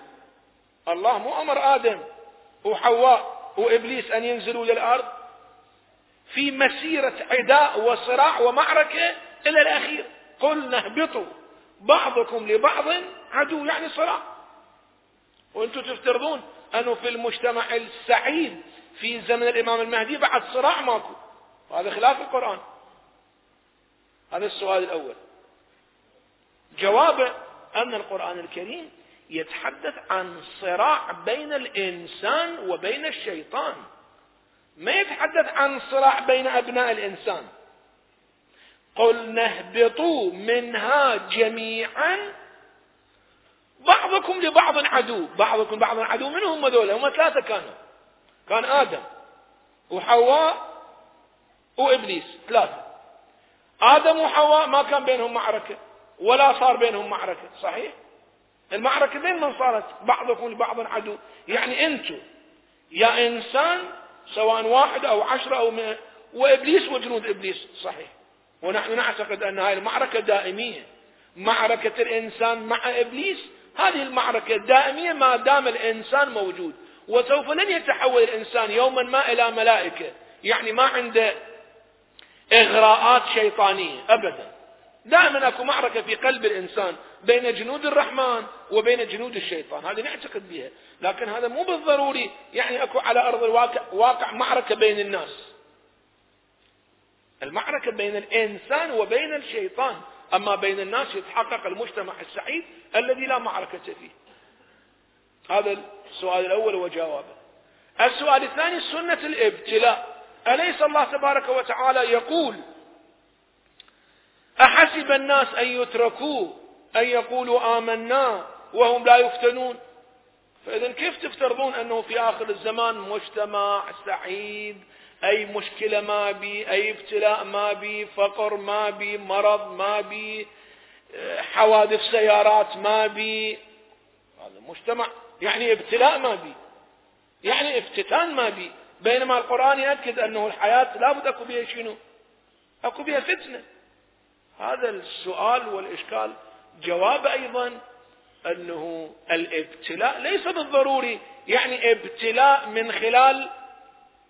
الله مو أمر آدم وحواء وإبليس أن ينزلوا للارض في مسيرة عداء وصراع ومعركة إلى الأخير. قل نهبطوا. بعضكم لبعض عدو يعني صراع وأنتم تفترضون أنه في المجتمع السعيد في زمن الإمام المهدي بعد صراع ماكو. هذا خلاف القرآن. هذا السؤال الأول. جوابه أن القرآن الكريم يتحدث عن صراع بين الإنسان وبين الشيطان. ما يتحدث عن صراع بين أبناء الإنسان. قل نهبطوا منها جميعا. بعضكم لبعض عدو بعضكم بعض عدو منهم هذول هم ثلاثة كانوا. كان آدم وحواء وإبليس ثلاثة. آدم وحواء ما كان بينهم معركة ولا صار بينهم معركة صحيح؟ المعركة بين من صارت؟ بعضكم لبعض عدو. يعني أنتم يا إنسان سواء واحد أو عشرة أو مئة وإبليس وجنود إبليس صحيح؟ ونحن نعتقد أن هذه المعركة دائمية. معركة الإنسان مع إبليس هذه المعركة دائمية ما دام الإنسان موجود. وسوف لن يتحول الإنسان يوما ما إلى ملائكة. يعني ما عنده إغراءات شيطانية أبدا. دائما أكو معركة في قلب الإنسان بين جنود الرحمن وبين جنود الشيطان. هذه نعتقد بها. لكن هذا مو بالضروري يعني أكو على أرض الواقع واقع معركة بين الناس. المعركة بين الإنسان وبين الشيطان أما بين الناس يتحقق المجتمع السعيد الذي لا معركة فيه. هذا السؤال الأول وجوابه. السؤال الثاني سنة الابتلاء. أليس الله تبارك وتعالى يقول أحسب الناس أن يتركوا أن يقولوا آمنا وهم لا يفتنون؟ فإذا كيف تفترضون أنه في آخر الزمان مجتمع سعيد أي مشكلة ما بي أي ابتلاء ما بي فقر ما بي مرض ما بي حوادث سيارات ما بي. هذا مجتمع يعني ابتلاء ما بي يعني افتتان ما بي. بينما القرآن يأكد أنه الحياة لابد أكو بها شنو؟ أكو بها فتنة. هذا السؤال والإشكال. جواب أيضا أنه الابتلاء ليس بالضروري يعني ابتلاء من خلال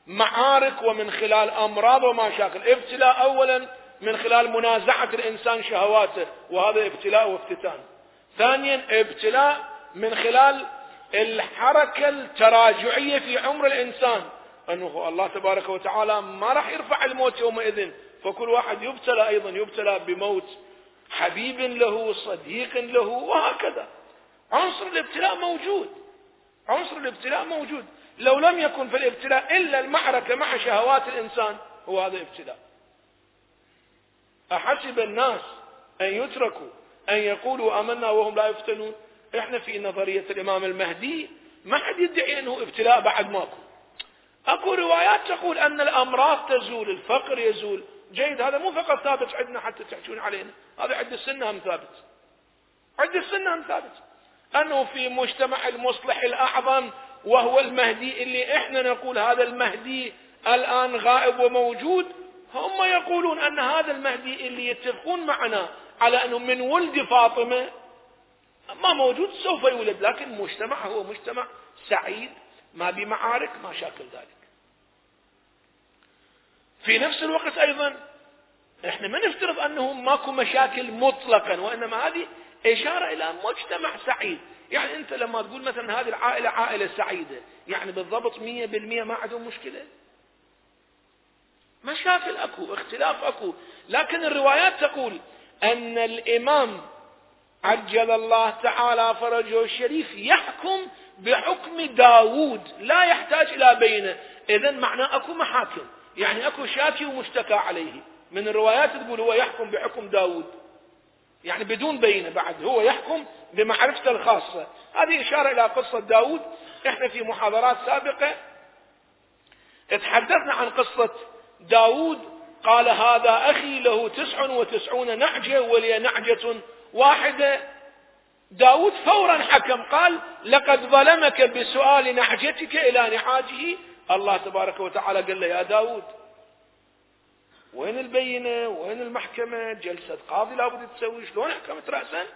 معارك ومن خلال أمراض ومشاكل ابتلاء أولا من خلال منازعة الإنسان شهواته وهذا ابتلاء وافتتان. ثانيا ابتلاء من خلال الحركة التراجعية في عمر الإنسان. أنه الله تبارك وتعالى ما راح يرفع الموت يومئذ. فكل واحد يبتلى أيضا يبتلى بموت حبيب له صديق له وهكذا. عنصر الابتلاء موجود. عنصر الابتلاء موجود. لو لم يكن في الابتلاء إلا المعركة مع شهوات الإنسان هو هذا ابتلاء. أحسب الناس أن يتركوا أن يقولوا آمنا وهم لا يفتنون؟ إحنا في نظرية الإمام المهدي ما حد يدعي أنه ابتلاء بعد ماكو. أكو روايات تقول أن الأمراض تزول الفقر يزول. جيد هذا مو فقط ثابت عندنا حتى تحجون علينا هذا عند السنة هم ثابت. عند السنة هم ثابت. أنه في مجتمع المصلح الأعظم وهو المهدي اللي إحنا نقول هذا المهدي الآن غائب وموجود. هم يقولون أن هذا المهدي اللي يتفقون معنا على أنه من ولد فاطمة ما موجود سوف يولد لكن المجتمع هو مجتمع سعيد ما بمعارك ما شاكل ذلك. في نفس الوقت أيضا إحنا ما نفترض أنه ماكو مشاكل مطلقا وإنما هذه إشارة إلى مجتمع سعيد. يعني انت لما تقول مثلا هذه العائلة عائلة سعيدة يعني بالضبط مية بالمية ما عندهم مشكلة؟ مشاكل أكو اختلاف أكو. لكن الروايات تقول أن الإمام عجل الله تعالى فرجه الشريف يحكم بحكم داوود لا يحتاج إلى بينة. اذا معناه أكو محاكم يعني أكو شاكي ومشتكى عليه. من الروايات تقول هو يحكم بحكم داود يعني بدون بينة بعد هو يحكم بمعرفته الخاصة هذه إشارة إلى قصة داود. إحنا في محاضرات سابقة تحدثنا عن قصة داود. قال هذا أخي له تسع وتسعون نعجة ولي نعجة واحدة. داود فورا حكم قال لقد ظلمك بسؤال نعجتك إلى نعاجه. الله تبارك وتعالى قال له يا داود وين البينة؟ وين المحكمة؟ جلسة قاضي لابد تسوي شلون حكمت رأسا؟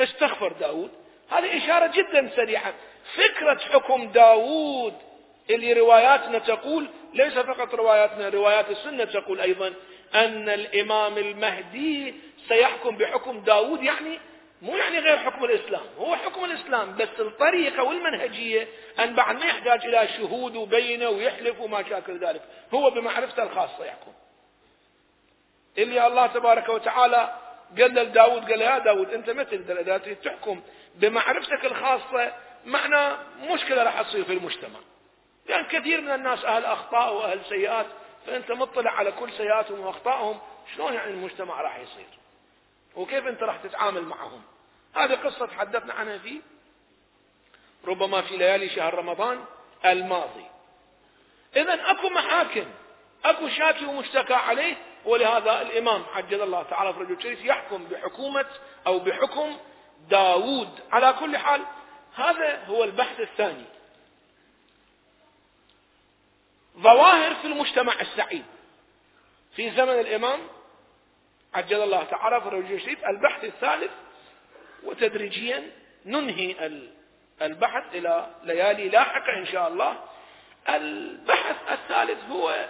استغفر داود. هذه إشارة جدا سريعة. فكرة حكم داود اللي رواياتنا تقول ليس فقط رواياتنا روايات السنة تقول أيضا أن الإمام المهدي سيحكم بحكم داود يعني مو يعني غير حكم الإسلام هو حكم الإسلام بس الطريقة والمنهجية أن بعد ما يحتاج إلى شهود وبينة ويحلف وما شاكل ذلك هو بمعرفته الخاصة يحكم. اللي الله تبارك وتعالى. قال لداود قال يا داود أنت ما تقدر إذا تريد تحكم بمعرفتك الخاصة؟ معنى مشكلة راح تصير في المجتمع. لأن يعني كثير من الناس أهل أخطاء وأهل سيئات فأنت مطلع على كل سيئاتهم وأخطائهم شلون يعني المجتمع راح يصير؟ وكيف أنت راح تتعامل معهم؟ هذه قصة تحدثنا عنها في ربما في ليالي شهر رمضان الماضي. إذا أكو محاكم أكو شاكي ومشتكى عليه ولهذا الإمام عجل الله تعالى فرجه الشريف يحكم بحكومة أو بحكم داود. على كل حال هذا هو البحث الثاني. ظواهر في المجتمع السعيد. في زمن الإمام عجل الله تعالى فرجه الشريف البحث الثالث وتدريجيا ننهي البحث إلى ليالي لاحقة إن شاء الله. البحث الثالث هو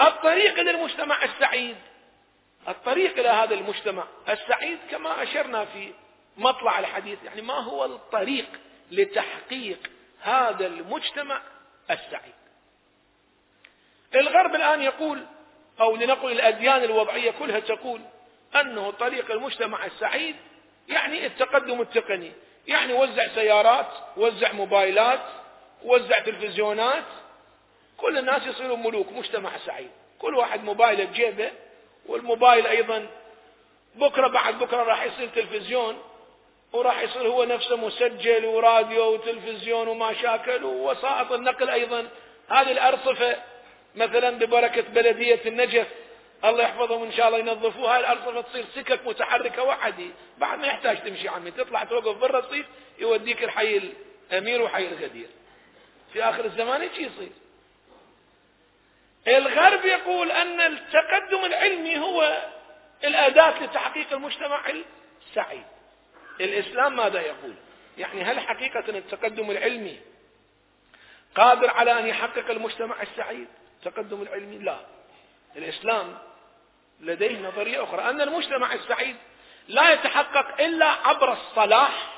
الطريق إلى المجتمع السعيد. الطريق إلى هذا المجتمع السعيد كما أشرنا في مطلع الحديث يعني ما هو الطريق لتحقيق هذا المجتمع السعيد. الغرب الآن يقول أو لنقل الأديان الوضعية كلها تقول أنه طريق المجتمع السعيد يعني التقدم التقني يعني وزع سيارات وزع موبايلات وزع تلفزيونات كل الناس يصيرون ملوك مجتمع سعيد. كل واحد موبايله بجيبه والموبايل أيضا بكرة بعد بكرة راح يصير تلفزيون وراح يصير هو نفسه مسجل وراديو وتلفزيون وما شاكل ووسائط النقل أيضا. هذه الأرصفة مثلا ببركة بلدية النجف الله يحفظهم إن شاء الله ينظفوها. الأرصفة تصير سكك متحركة وحدي. بعد ما يحتاج تمشي عمي تطلع توقف بالرصيف يوديك الحي الأمير وحي الغدير. في آخر الزمان إيش يصير؟ الغرب يقول أن التقدم العلمي هو الأداة لتحقيق المجتمع السعيد. الإسلام ماذا يقول؟ يعني هل حقيقة التقدم العلمي قادر على أن يحقق المجتمع السعيد؟ التقدم العلمي لا. الإسلام لديه نظرية أخرى. أن المجتمع السعيد لا يتحقق إلا عبر الصلاح.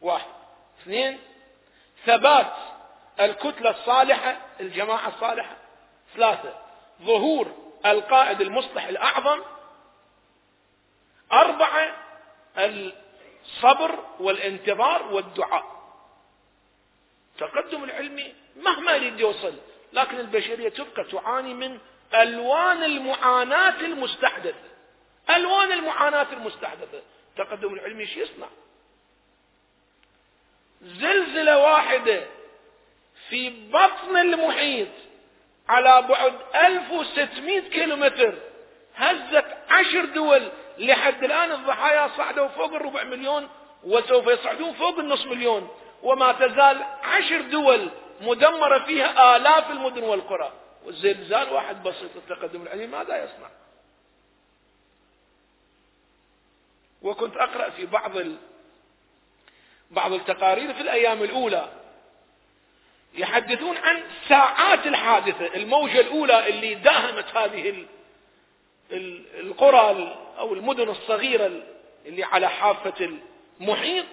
واحد. اثنين ثبات الكتلة الصالحة الجماعة الصالحة. ثلاثة ظهور القائد المصلح الأعظم. أربعة الصبر والانتظار والدعاء. التقدم العلمي مهما يريد يوصل لكن البشرية تبقى تعاني من ألوان المعاناة المستحدثة. ألوان المعاناة المستحدثة. التقدم العلمي إيش يصنع؟ زلزلة واحدة في بطن المحيط على بعد 1600 كيلومتر. هزت عشر دول. لحد الآن الضحايا صعدوا فوق الربع مليون وسوف يصعدون فوق النصف مليون. وما تزال عشر دول مدمرة فيها آلاف المدن والقرى. والزلزال واحد بسيط التقدم العلمي ماذا يصنع؟ وكنت أقرأ في بعض ال... بعض التقارير في الأيام الأولى. يحدثون عن ساعات الحادثة الموجة الأولى اللي داهمت هذه القرى أو المدن الصغيرة اللي على حافة المحيط.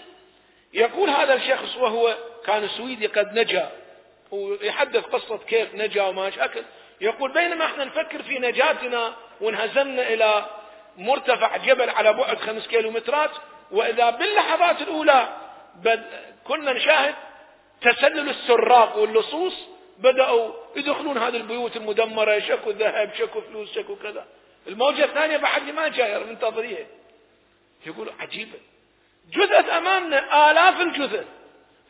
يقول هذا الشخص وهو كان سويدي قد نجا. ويحدث قصة كيف نجا وما شكل يقول بينما إحنا نفكر في نجاتنا وانهزمنا إلى مرتفع جبل على بعد خمس كيلومترات وإذا باللحظات الأولى كنا نشاهد تسلل السراق واللصوص بدأوا يدخلون هذه البيوت المدمرة شكوا ذهب شكوا فلوس شكوا كذا. الموجة الثانية بعد ما جاية منتظريها يقول عجيبة. جثث أمامنا آلاف الجثث.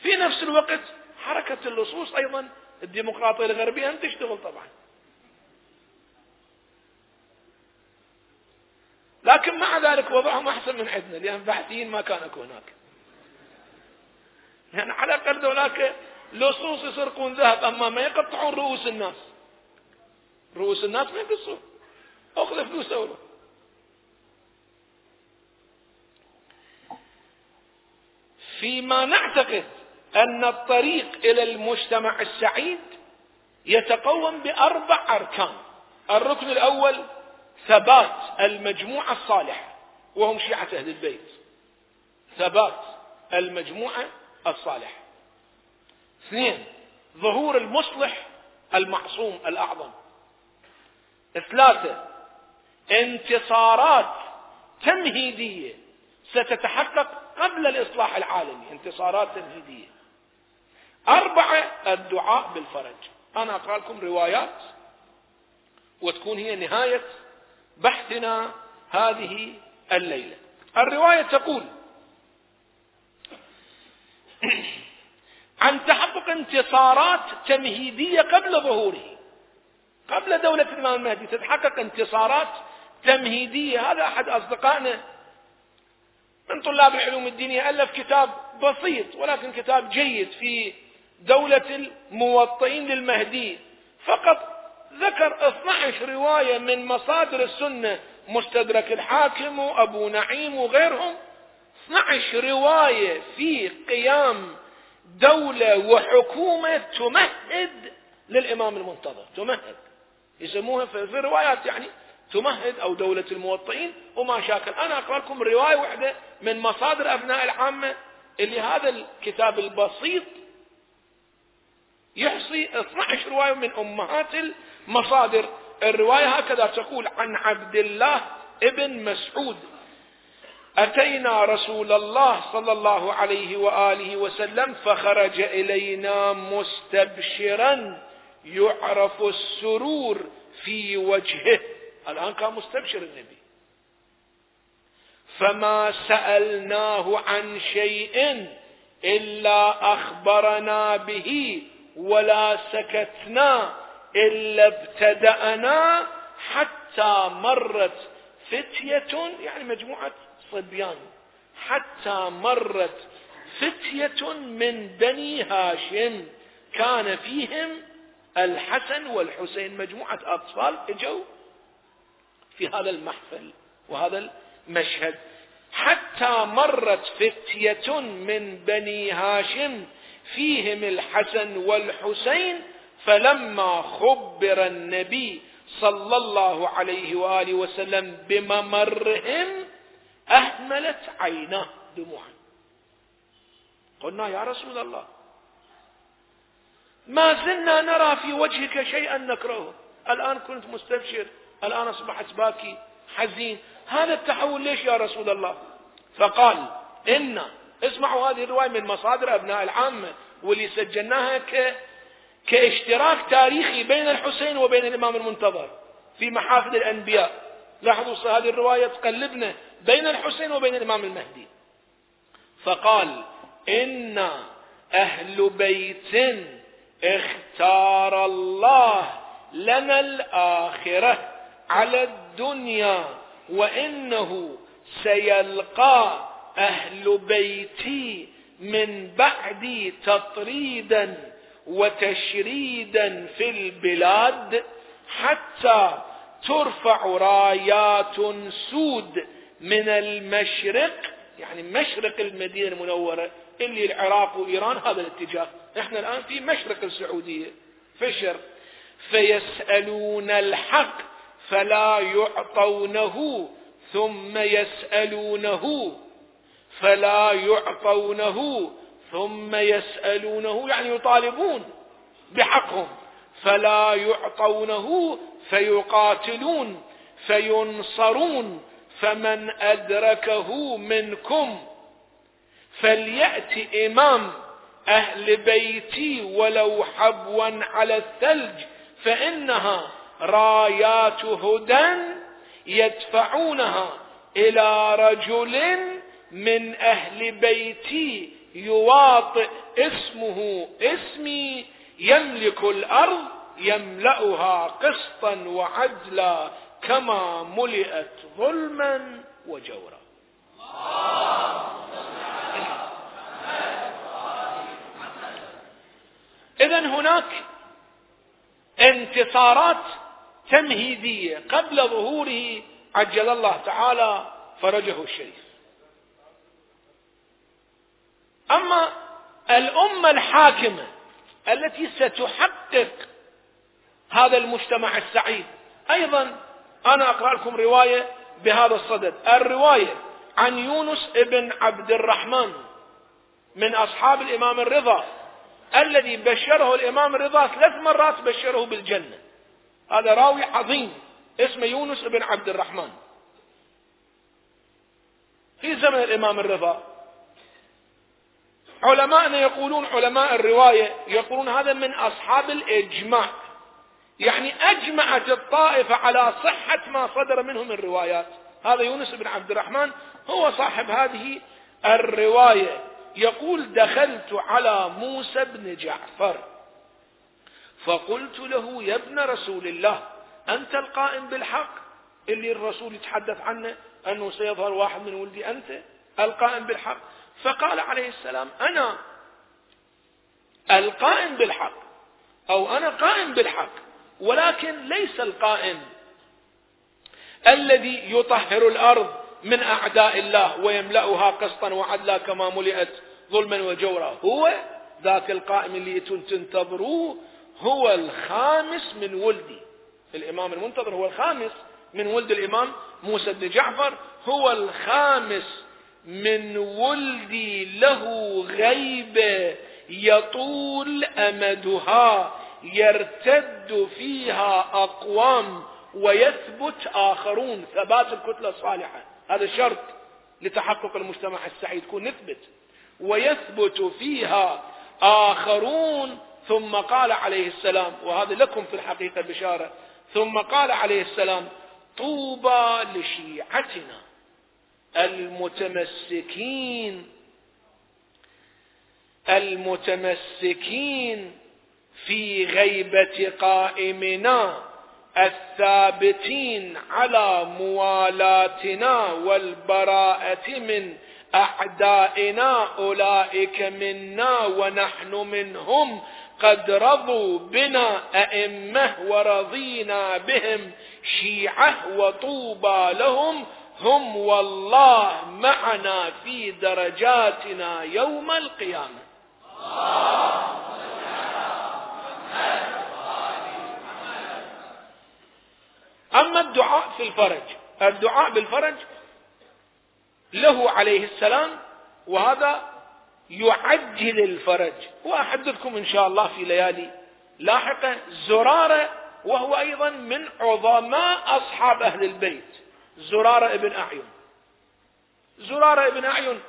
في نفس الوقت حركة اللصوص أيضا الديمقراطية الغربية أن تشتغل طبعا. لكن مع ذلك وضعهم أحسن من عندنا لأن بحثيين ما كانوا هناك. يعني على الأقل ذولاك لصوص يسرقون ذهب. أما ما يقطعون رؤوس الناس. رؤوس الناس ما يقصون أخذ فلوس أولا. فيما نعتقد أن الطريق إلى المجتمع السعيد يتقوم بأربع أركان. الركن الأول ثبات المجموعة الصالحة وهم شيعة أهل البيت. ثبات المجموعة الصالحة اثنين ظهور المصلح المعصوم الأعظم. ثلاثة انتصارات تمهيدية ستتحقق قبل الإصلاح العالمي. انتصارات تمهيدية. أربعة الدعاء بالفرج. أنا أقرأ لكم روايات وتكون هي نهاية بحثنا هذه الليلة. الرواية تقول عن تحقق انتصارات تمهيدية قبل ظهوره. قبل دولة الإمام المهدي تتحقق انتصارات تمهيدية. هذا أحد أصدقائنا من طلاب العلوم الدينية ألف كتاب بسيط ولكن كتاب جيد في دولة الموطئين للمهدي. فقط ذكر 12 رواية من مصادر السنة مستدرك الحاكم وأبو نعيم وغيرهم. 12 رواية في قيام دولة وحكومة تمهد للإمام المنتظر تمهد. يسموها في الروايات يعني تمهد أو دولة الموطئين. وما شاكل. أنا أقرأ لكم رواية واحدة من مصادر أبناء العامة اللي هذا الكتاب البسيط يحصي 12 رواية من أمهات المصادر. الرواية هكذا تقول عن عبد الله ابن مسعود. أتينا رسول الله صلى الله عليه وآله وسلم فخرج إلينا مستبشرا يعرف السرور في وجهه. الآن كان مستبشر النبي. فما سألناه عن شيء إلا أخبرنا به ولا سكتنا إلا ابتدأنا حتى مرت فتية يعني مجموعة صبيان حتى مرت فتية من بني هاشم. كان فيهم الحسن والحسين مجموعة أطفال إجوا في هذا المحفل وهذا المشهد. حتى مرت فتية من بني هاشم. فيهم الحسن والحسين. فلما خبر النبي صلى الله عليه وآله وسلم بممرهم أهملت عيناه دموعا. قلنا يا رسول الله ما زلنا نرى في وجهك شيئا نكرهه. الآن كنت مستبشر الآن أصبحت باكي حزين. هذا التحول ليش يا رسول الله؟ فقال إن اسمعوا هذه الرواية من مصادر أبناء العامة واللي سجلناها ك كاشتراك تاريخي بين الحسين وبين الإمام المنتظر في محافل الأنبياء. لاحظوا هذه الرواية تقلبنا بين الحسين وبين الإمام المهدي. فقال إن أهل بيت اختار الله لنا الآخرة على الدنيا وإنه سيلقى أهل بيتي من بعدي تطريدا وتشريدا في البلاد حتى ترفع رايات سود من المشرق يعني مشرق المدينة المنورة اللي العراق وإيران هذا الاتجاه. إحنا الآن في مشرق السعودية. الشرق فيسألون الحق فلا يعطونه ثم يسألونه. فلا يعطونه ثم يسألونه يعني يطالبون بحقهم. فلا يعطونه فيقاتلون فينصرون فمن أدركه منكم فليأت إمام أهل بيتي ولو حبوا على الثلج فإنها رايات هدى يدفعونها إلى رجل من أهل بيتي يواطئ اسمه اسمي يملك الأرض يملأها قسطا وعدلا. كما ملئت ظلما وجورا. إذا هناك انتصارات تمهيدية قبل ظهوره عجل الله تعالى فرجه الشريف. أما الأمة الحاكمة التي ستحقق هذا المجتمع السعيد أيضا أنا أقرأ لكم رواية بهذا الصدد. الرواية عن يونس ابن عبد الرحمن من أصحاب الإمام الرضا الذي بشره الإمام الرضا ثلاث مرات بشره بالجنة. هذا راوي عظيم اسمه يونس بن عبد الرحمن. في زمن الإمام الرضا علماءنا يقولون علماء الرواية يقولون هذا من أصحاب الإجماع. يعني أجمعت الطائفة على صحة ما صدر منهم الروايات هذا يونس بن عبد الرحمن هو صاحب هذه الرواية. يقول دخلت على موسى بن جعفر. فقلت له يا ابن رسول الله أنت القائم بالحق؟ اللي الرسول يتحدث عنه أنه سيظهر واحد من ولدي أنت القائم بالحق. فقال عليه السلام أنا القائم بالحق أو أنا قائم بالحق. ولكن ليس القائم الذي يطهر الأرض من أعداء الله ويملأها قسطا وعدلا كما ملئت ظلما وجورا. هو ذاك القائم اللي تنتظروه هو الخامس من ولدي الإمام المنتظر هو الخامس من ولد الإمام موسى بن جعفر هو الخامس من ولدي له غيبة يطول أمدها. يرتد فيها أقوام ويثبت آخرون ثبات الكتلة الصالحة هذا شرط لتحقق المجتمع السعيد. يكون نثبت. ويثبت فيها آخرون. ثم قال عليه السلام وهذا لكم في الحقيقة بشارة ثم قال عليه السلام طوبى لشيعتنا المتمسكين المتمسكين في غيبة قائمنا الثابتين على موالاتنا والبراءة من أعدائنا أولئك منا ونحن منهم. قد رضوا بنا أئمة ورضينا بهم شيعة وطوبى لهم. هم والله معنا في درجاتنا يوم القيامة. أما الدعاء في الفرج الدعاء بالفرج له عليه السلام وهذا يعجل الفرج. وأحدثكم إن شاء الله في ليالي لاحقة زرارة وهو أيضا من عظماء أصحاب أهل البيت. زرارة ابن أعين. زرارة ابن أعين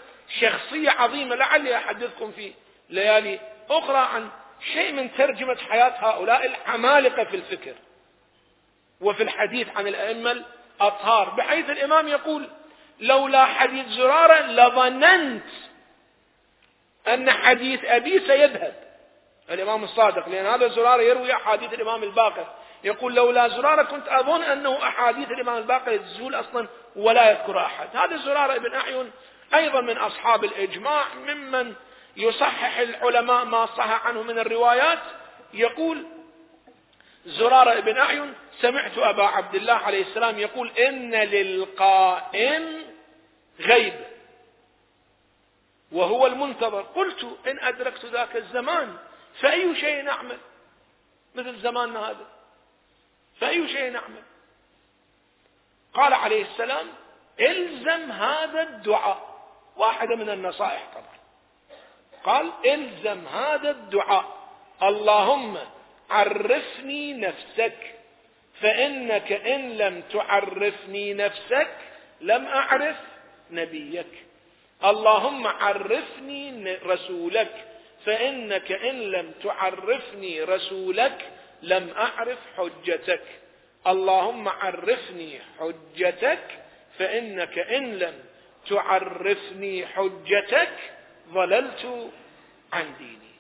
شخصية عظيمة لعلي أحدثكم في ليالي أخرى عن شيء من ترجمة حياة هؤلاء العمالقة في الفكر وفي الحديث عن الأئمة الأطهار بحيث الإمام يقول لولا حديث زرارة لظننت أن حديث أبي سيذهب. الإمام الصادق لأن هذا زرارة يروي أحاديث الإمام الباقر. يقول لولا زرارة كنت أظن أنه أحاديث الإمام الباقر تزول أصلا ولا يذكر أحد. هذا زرارة ابن أعين أيضا من أصحاب الإجماع ممن يصحح العلماء ما صح عنه من الروايات. يقول زرارة ابن أعين سمعت أبا عبد الله عليه السلام يقول إن للقائم غيب وهو المنتظر. قلت إن أدركت ذاك الزمان فأي شيء نعمل؟ مثل زماننا هذا. فأي شيء نعمل؟ قال عليه السلام إلزم هذا الدعاء. واحدة من النصائح طبعا. قال إلزم هذا الدعاء. اللهم عرفني نفسك فإنك إن لم تعرفني نفسك لم أعرف نبيك. اللهم عرفني رسولك فإنك إن لم تعرفني رسولك لم أعرف حجتك. اللهم عرفني حجتك فإنك إن لم تعرفني حجتك ضللت عن ديني.